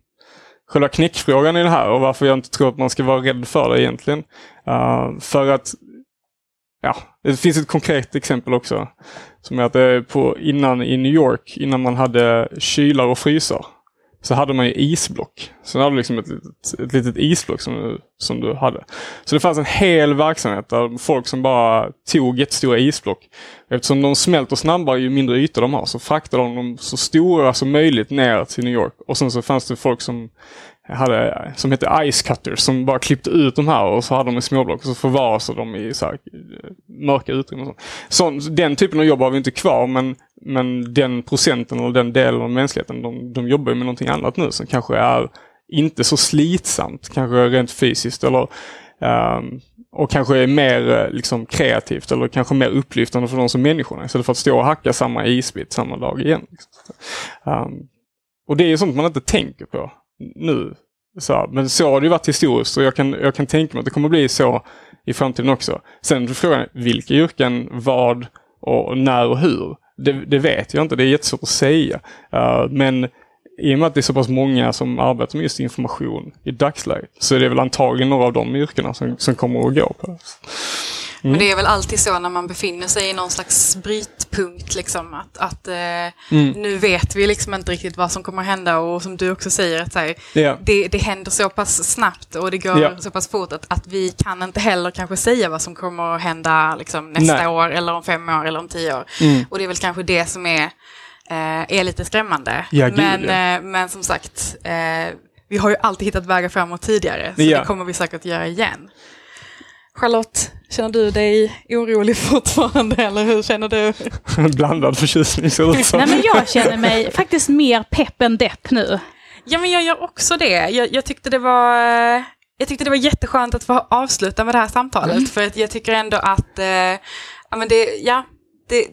E: själva knäckfrågan i det här och varför jag inte tror att man ska vara rädd för det egentligen. Uh, för att, ja, det finns ett konkret exempel också. Som är att det är på, innan i New York, innan man hade kylar och frysar, så hade man ju isblock. Så du hade liksom ett litet, ett litet isblock som du, som du hade. Så det fanns en hel verksamhet där folk som bara tog jättestora isblock. Eftersom de smälter snabbare ju mindre yta de har så fraktade de dem så stora som möjligt ner till New York. Och sen så fanns det folk som hade, som hette Ice Cutters som bara klippte ut de här och så hade de i småblock och så förvarade de i så här, eh, mörka utrymmen. Och sånt. Så, den typen av jobb har vi inte kvar men, men den procenten eller den delen av mänskligheten de, de jobbar med någonting annat nu som kanske är inte så slitsamt, kanske rent fysiskt eller um, och kanske är mer eh, liksom, kreativt eller kanske mer upplyftande för de som människorna istället för att stå och hacka samma isbit samma dag igen. Liksom. Um, och det är sånt man inte tänker på nu. Så, men så har det ju varit historiskt och jag kan, jag kan tänka mig att det kommer bli så i framtiden också. Sen är frågan vilka yrken, vad och när och hur. Det, det vet jag inte, det är jättesvårt att säga. Uh, men i och med att det är så pass många som arbetar med just information i dagsläget så är det väl antagligen några av de yrkena som, som kommer att gå på.
B: Mm. Men det är väl alltid så när man befinner sig i någon slags brytpunkt, liksom, att, att eh, mm. nu vet vi liksom inte riktigt vad som kommer hända och som du också säger, att här, yeah. det, det händer så pass snabbt och det går yeah. så pass fort att, att vi kan inte heller kanske säga vad som kommer att hända liksom, nästa Nej. år eller om fem år eller om tio år. Mm. Och det är väl kanske det som är, eh, är lite skrämmande.
E: Ja,
B: men, eh, men som sagt, vi har ju alltid hittat vägar framåt tidigare, så ja. det kommer vi säkert göra igen. Charlotte, känner du dig orolig fortfarande eller hur känner du? [laughs]
E: Blandad förtjusning ser ut
A: som. Nej men jag känner mig [laughs] faktiskt mer pepp än depp nu.
B: Ja men jag gör också det. Jag, jag tyckte det var jag tyckte det var jätteskönt att få avsluta med det här samtalet. Mm. För att jag tycker ändå att, eh, ja, men det, ja, det,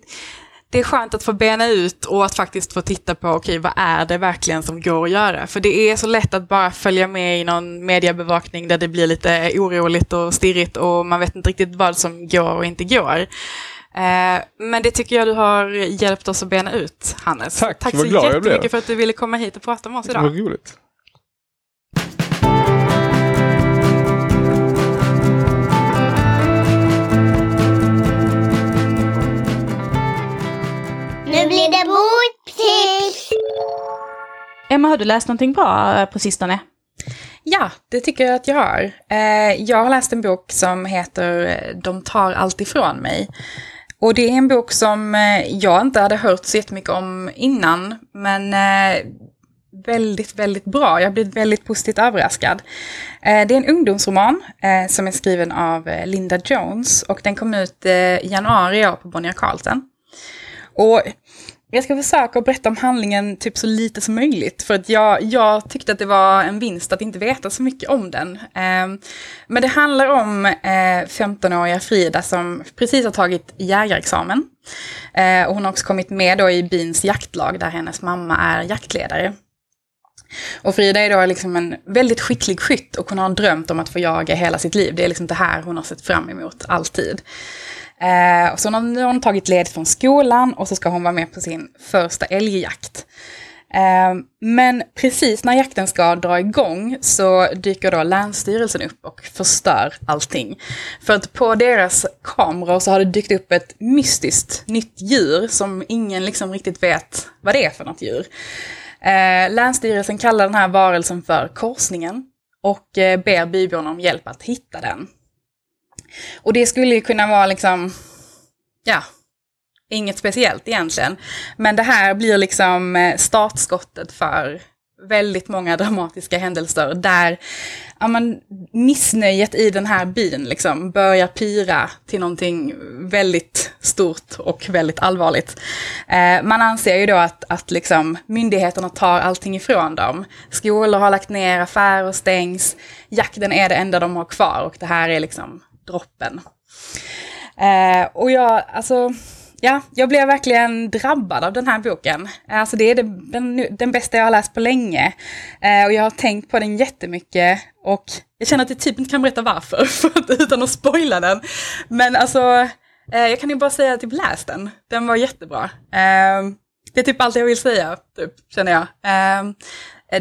B: det är skönt att få bena ut och att faktiskt få titta på, okej, okay, vad är det verkligen som går att göra? För det är så lätt att bara följa med i någon mediebevakning där det blir lite oroligt och stirrigt och man vet inte riktigt vad som går och inte går. Eh, men det tycker jag du har hjälpt oss att bena ut, Hannes.
E: Tack,
B: Tack
E: vad
B: så
E: glad
B: jättemycket för att du ville komma hit och prata med oss idag.
E: var roligt.
F: Blir det boktips!
A: Emma, har du läst någonting bra på sistone?
B: Ja, det tycker jag att jag har. Eh, jag har läst en bok som heter eh, De tar allt ifrån mig. Och det är en bok som eh, jag inte hade hört så jättemycket om innan, men eh, väldigt, väldigt bra. Jag har blivit väldigt positivt överraskad. Eh, det är en ungdomsroman eh, som är skriven av eh, Linda Jones och den kom ut eh, i januari i år på Bonnier Carlsen. Och jag ska försöka att berätta om handlingen typ så lite som möjligt. För att jag, jag tyckte att det var en vinst att inte veta så mycket om den. Eh, men det handlar om eh, 15-åriga Frida som precis har tagit jägarexamen. Eh, och hon har också kommit med då i byns jaktlag där hennes mamma är jaktledare. Och Frida är då liksom en väldigt skicklig skytt och hon har drömt om att få jaga hela sitt liv. Det är liksom det här hon har sett fram emot alltid. Eh, så har nu har hon tagit ledigt från skolan och så ska hon vara med på sin första älgjakt. Eh, men precis när jakten ska dra igång så dyker då Länsstyrelsen upp och förstör allting. För att på deras kameror så har det dykt upp ett mystiskt nytt djur som ingen liksom riktigt vet vad det är för något djur. Eh, Länsstyrelsen kallar den här varelsen för korsningen och eh, ber byborna om hjälp att hitta den. Och det skulle ju kunna vara liksom, ja, inget speciellt egentligen. Men det här blir liksom eh, startskottet för väldigt många [laughs] dramatiska händelser där ja, men, missnöjet i den här byn liksom börjar pyra till någonting väldigt stort och väldigt allvarligt. Eh, man anser ju då att, att liksom, myndigheterna tar allting ifrån dem. Skolor har lagt ner, affärer stängs, jakten är det enda de har kvar och det här är liksom droppen. Eh, och jag, alltså, ja, jag blev verkligen drabbad av den här boken. Alltså det är det, den, den bästa jag har läst på länge. Eh, och jag har tänkt på den jättemycket och jag känner att jag typ inte kan berätta varför, [laughs] utan att spoila den. Men alltså, eh, jag kan ju bara säga typ läs den. Den var jättebra. Eh, det är typ allt jag vill säga, typ, känner jag. Eh,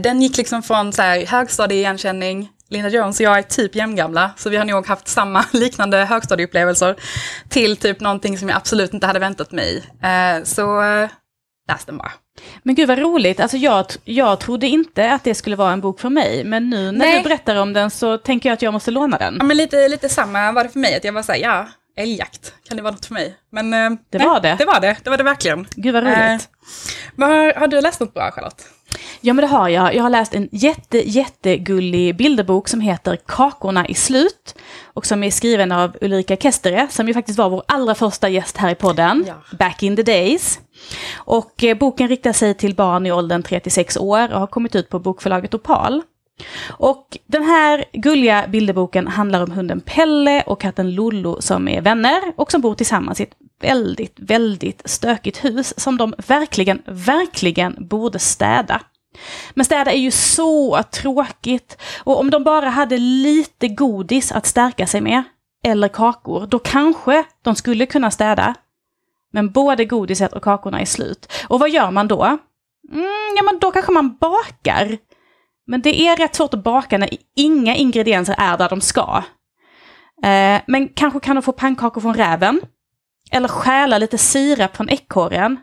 B: den gick liksom från så här, högstadieigenkänning, Linda Jones och jag är typ jämngamla, så vi har nog haft samma [laughs] liknande högstadieupplevelser till typ någonting som jag absolut inte hade väntat mig. Eh, så eh, läs den bara.
A: Men gud vad roligt, alltså jag, jag trodde inte att det skulle vara en bok för mig, men nu när
B: Nej.
A: du berättar om den så tänker jag att jag måste låna den.
B: Ja, men lite, lite samma var det för mig, att jag var såhär, ja, älgjakt, kan det vara något för mig? Men eh,
A: Det
B: nej,
A: var det.
B: Det var det, det var det verkligen.
A: Gud vad roligt.
B: Eh, har, har du läst något bra, Charlotte?
A: Ja men det har jag. Jag har läst en jätte, jättegullig bilderbok som heter Kakorna i slut. Och som är skriven av Ulrika Kestere, som ju faktiskt var vår allra första gäst här i podden.
B: Ja.
A: Back in the days. Och eh, boken riktar sig till barn i åldern 36 år och har kommit ut på bokförlaget Opal. Och den här gulliga bilderboken handlar om hunden Pelle och katten Lollo som är vänner och som bor tillsammans i ett väldigt, väldigt stökigt hus som de verkligen, verkligen borde städa. Men städa är ju så tråkigt. Och om de bara hade lite godis att stärka sig med, eller kakor, då kanske de skulle kunna städa. Men både godiset och kakorna är slut. Och vad gör man då? Mm, ja, men då kanske man bakar. Men det är rätt svårt att baka när inga ingredienser är där de ska. Eh, men kanske kan de få pannkakor från räven. Eller stjäla lite sirap från ekorren.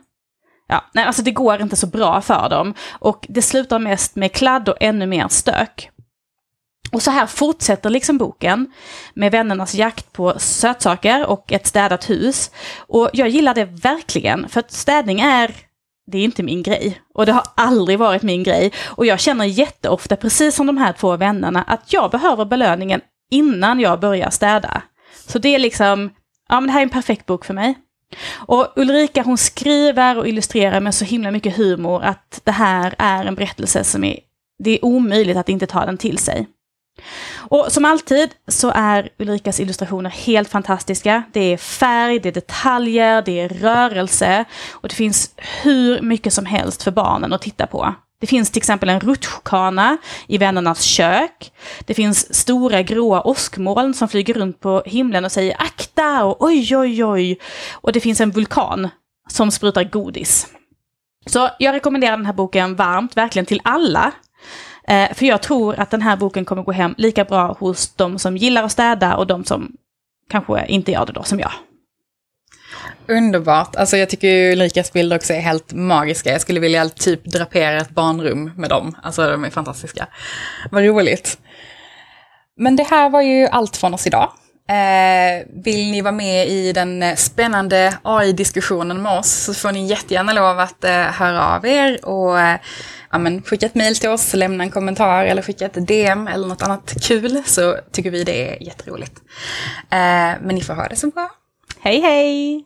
A: Ja, nej, alltså det går inte så bra för dem. Och det slutar mest med kladd och ännu mer stök. Och så här fortsätter liksom boken med vännernas jakt på sötsaker och ett städat hus. Och jag gillar det verkligen, för att städning är, det är inte min grej. Och det har aldrig varit min grej. Och jag känner jätteofta, precis som de här två vännerna, att jag behöver belöningen innan jag börjar städa. Så det är liksom, ja men det här är en perfekt bok för mig. Och Ulrika hon skriver och illustrerar med så himla mycket humor att det här är en berättelse som är, det är omöjligt att inte ta den till sig. Och som alltid så är Ulrikas illustrationer helt fantastiska. Det är färg, det är detaljer, det är rörelse och det finns hur mycket som helst för barnen att titta på. Det finns till exempel en rutschkana i vännernas kök. Det finns stora gråa åskmoln som flyger runt på himlen och säger akta och oj oj oj. Och det finns en vulkan som sprutar godis. Så jag rekommenderar den här boken varmt, verkligen till alla. Eh, för jag tror att den här boken kommer gå hem lika bra hos de som gillar att städa och de som kanske inte gör det då, som jag.
B: Underbart. Alltså jag tycker ju Ulrikas bilder också är helt magiska. Jag skulle vilja typ drapera ett barnrum med dem. Alltså de är fantastiska. Vad roligt. Men det här var ju allt från oss idag. Eh, vill ni vara med i den eh, spännande AI-diskussionen med oss så får ni jättegärna lov att eh, höra av er och eh, ja, men, skicka ett mail till oss, lämna en kommentar eller skicka ett DM eller något annat kul så tycker vi det är jätteroligt. Eh, men ni får ha det så bra.
A: Hej hej!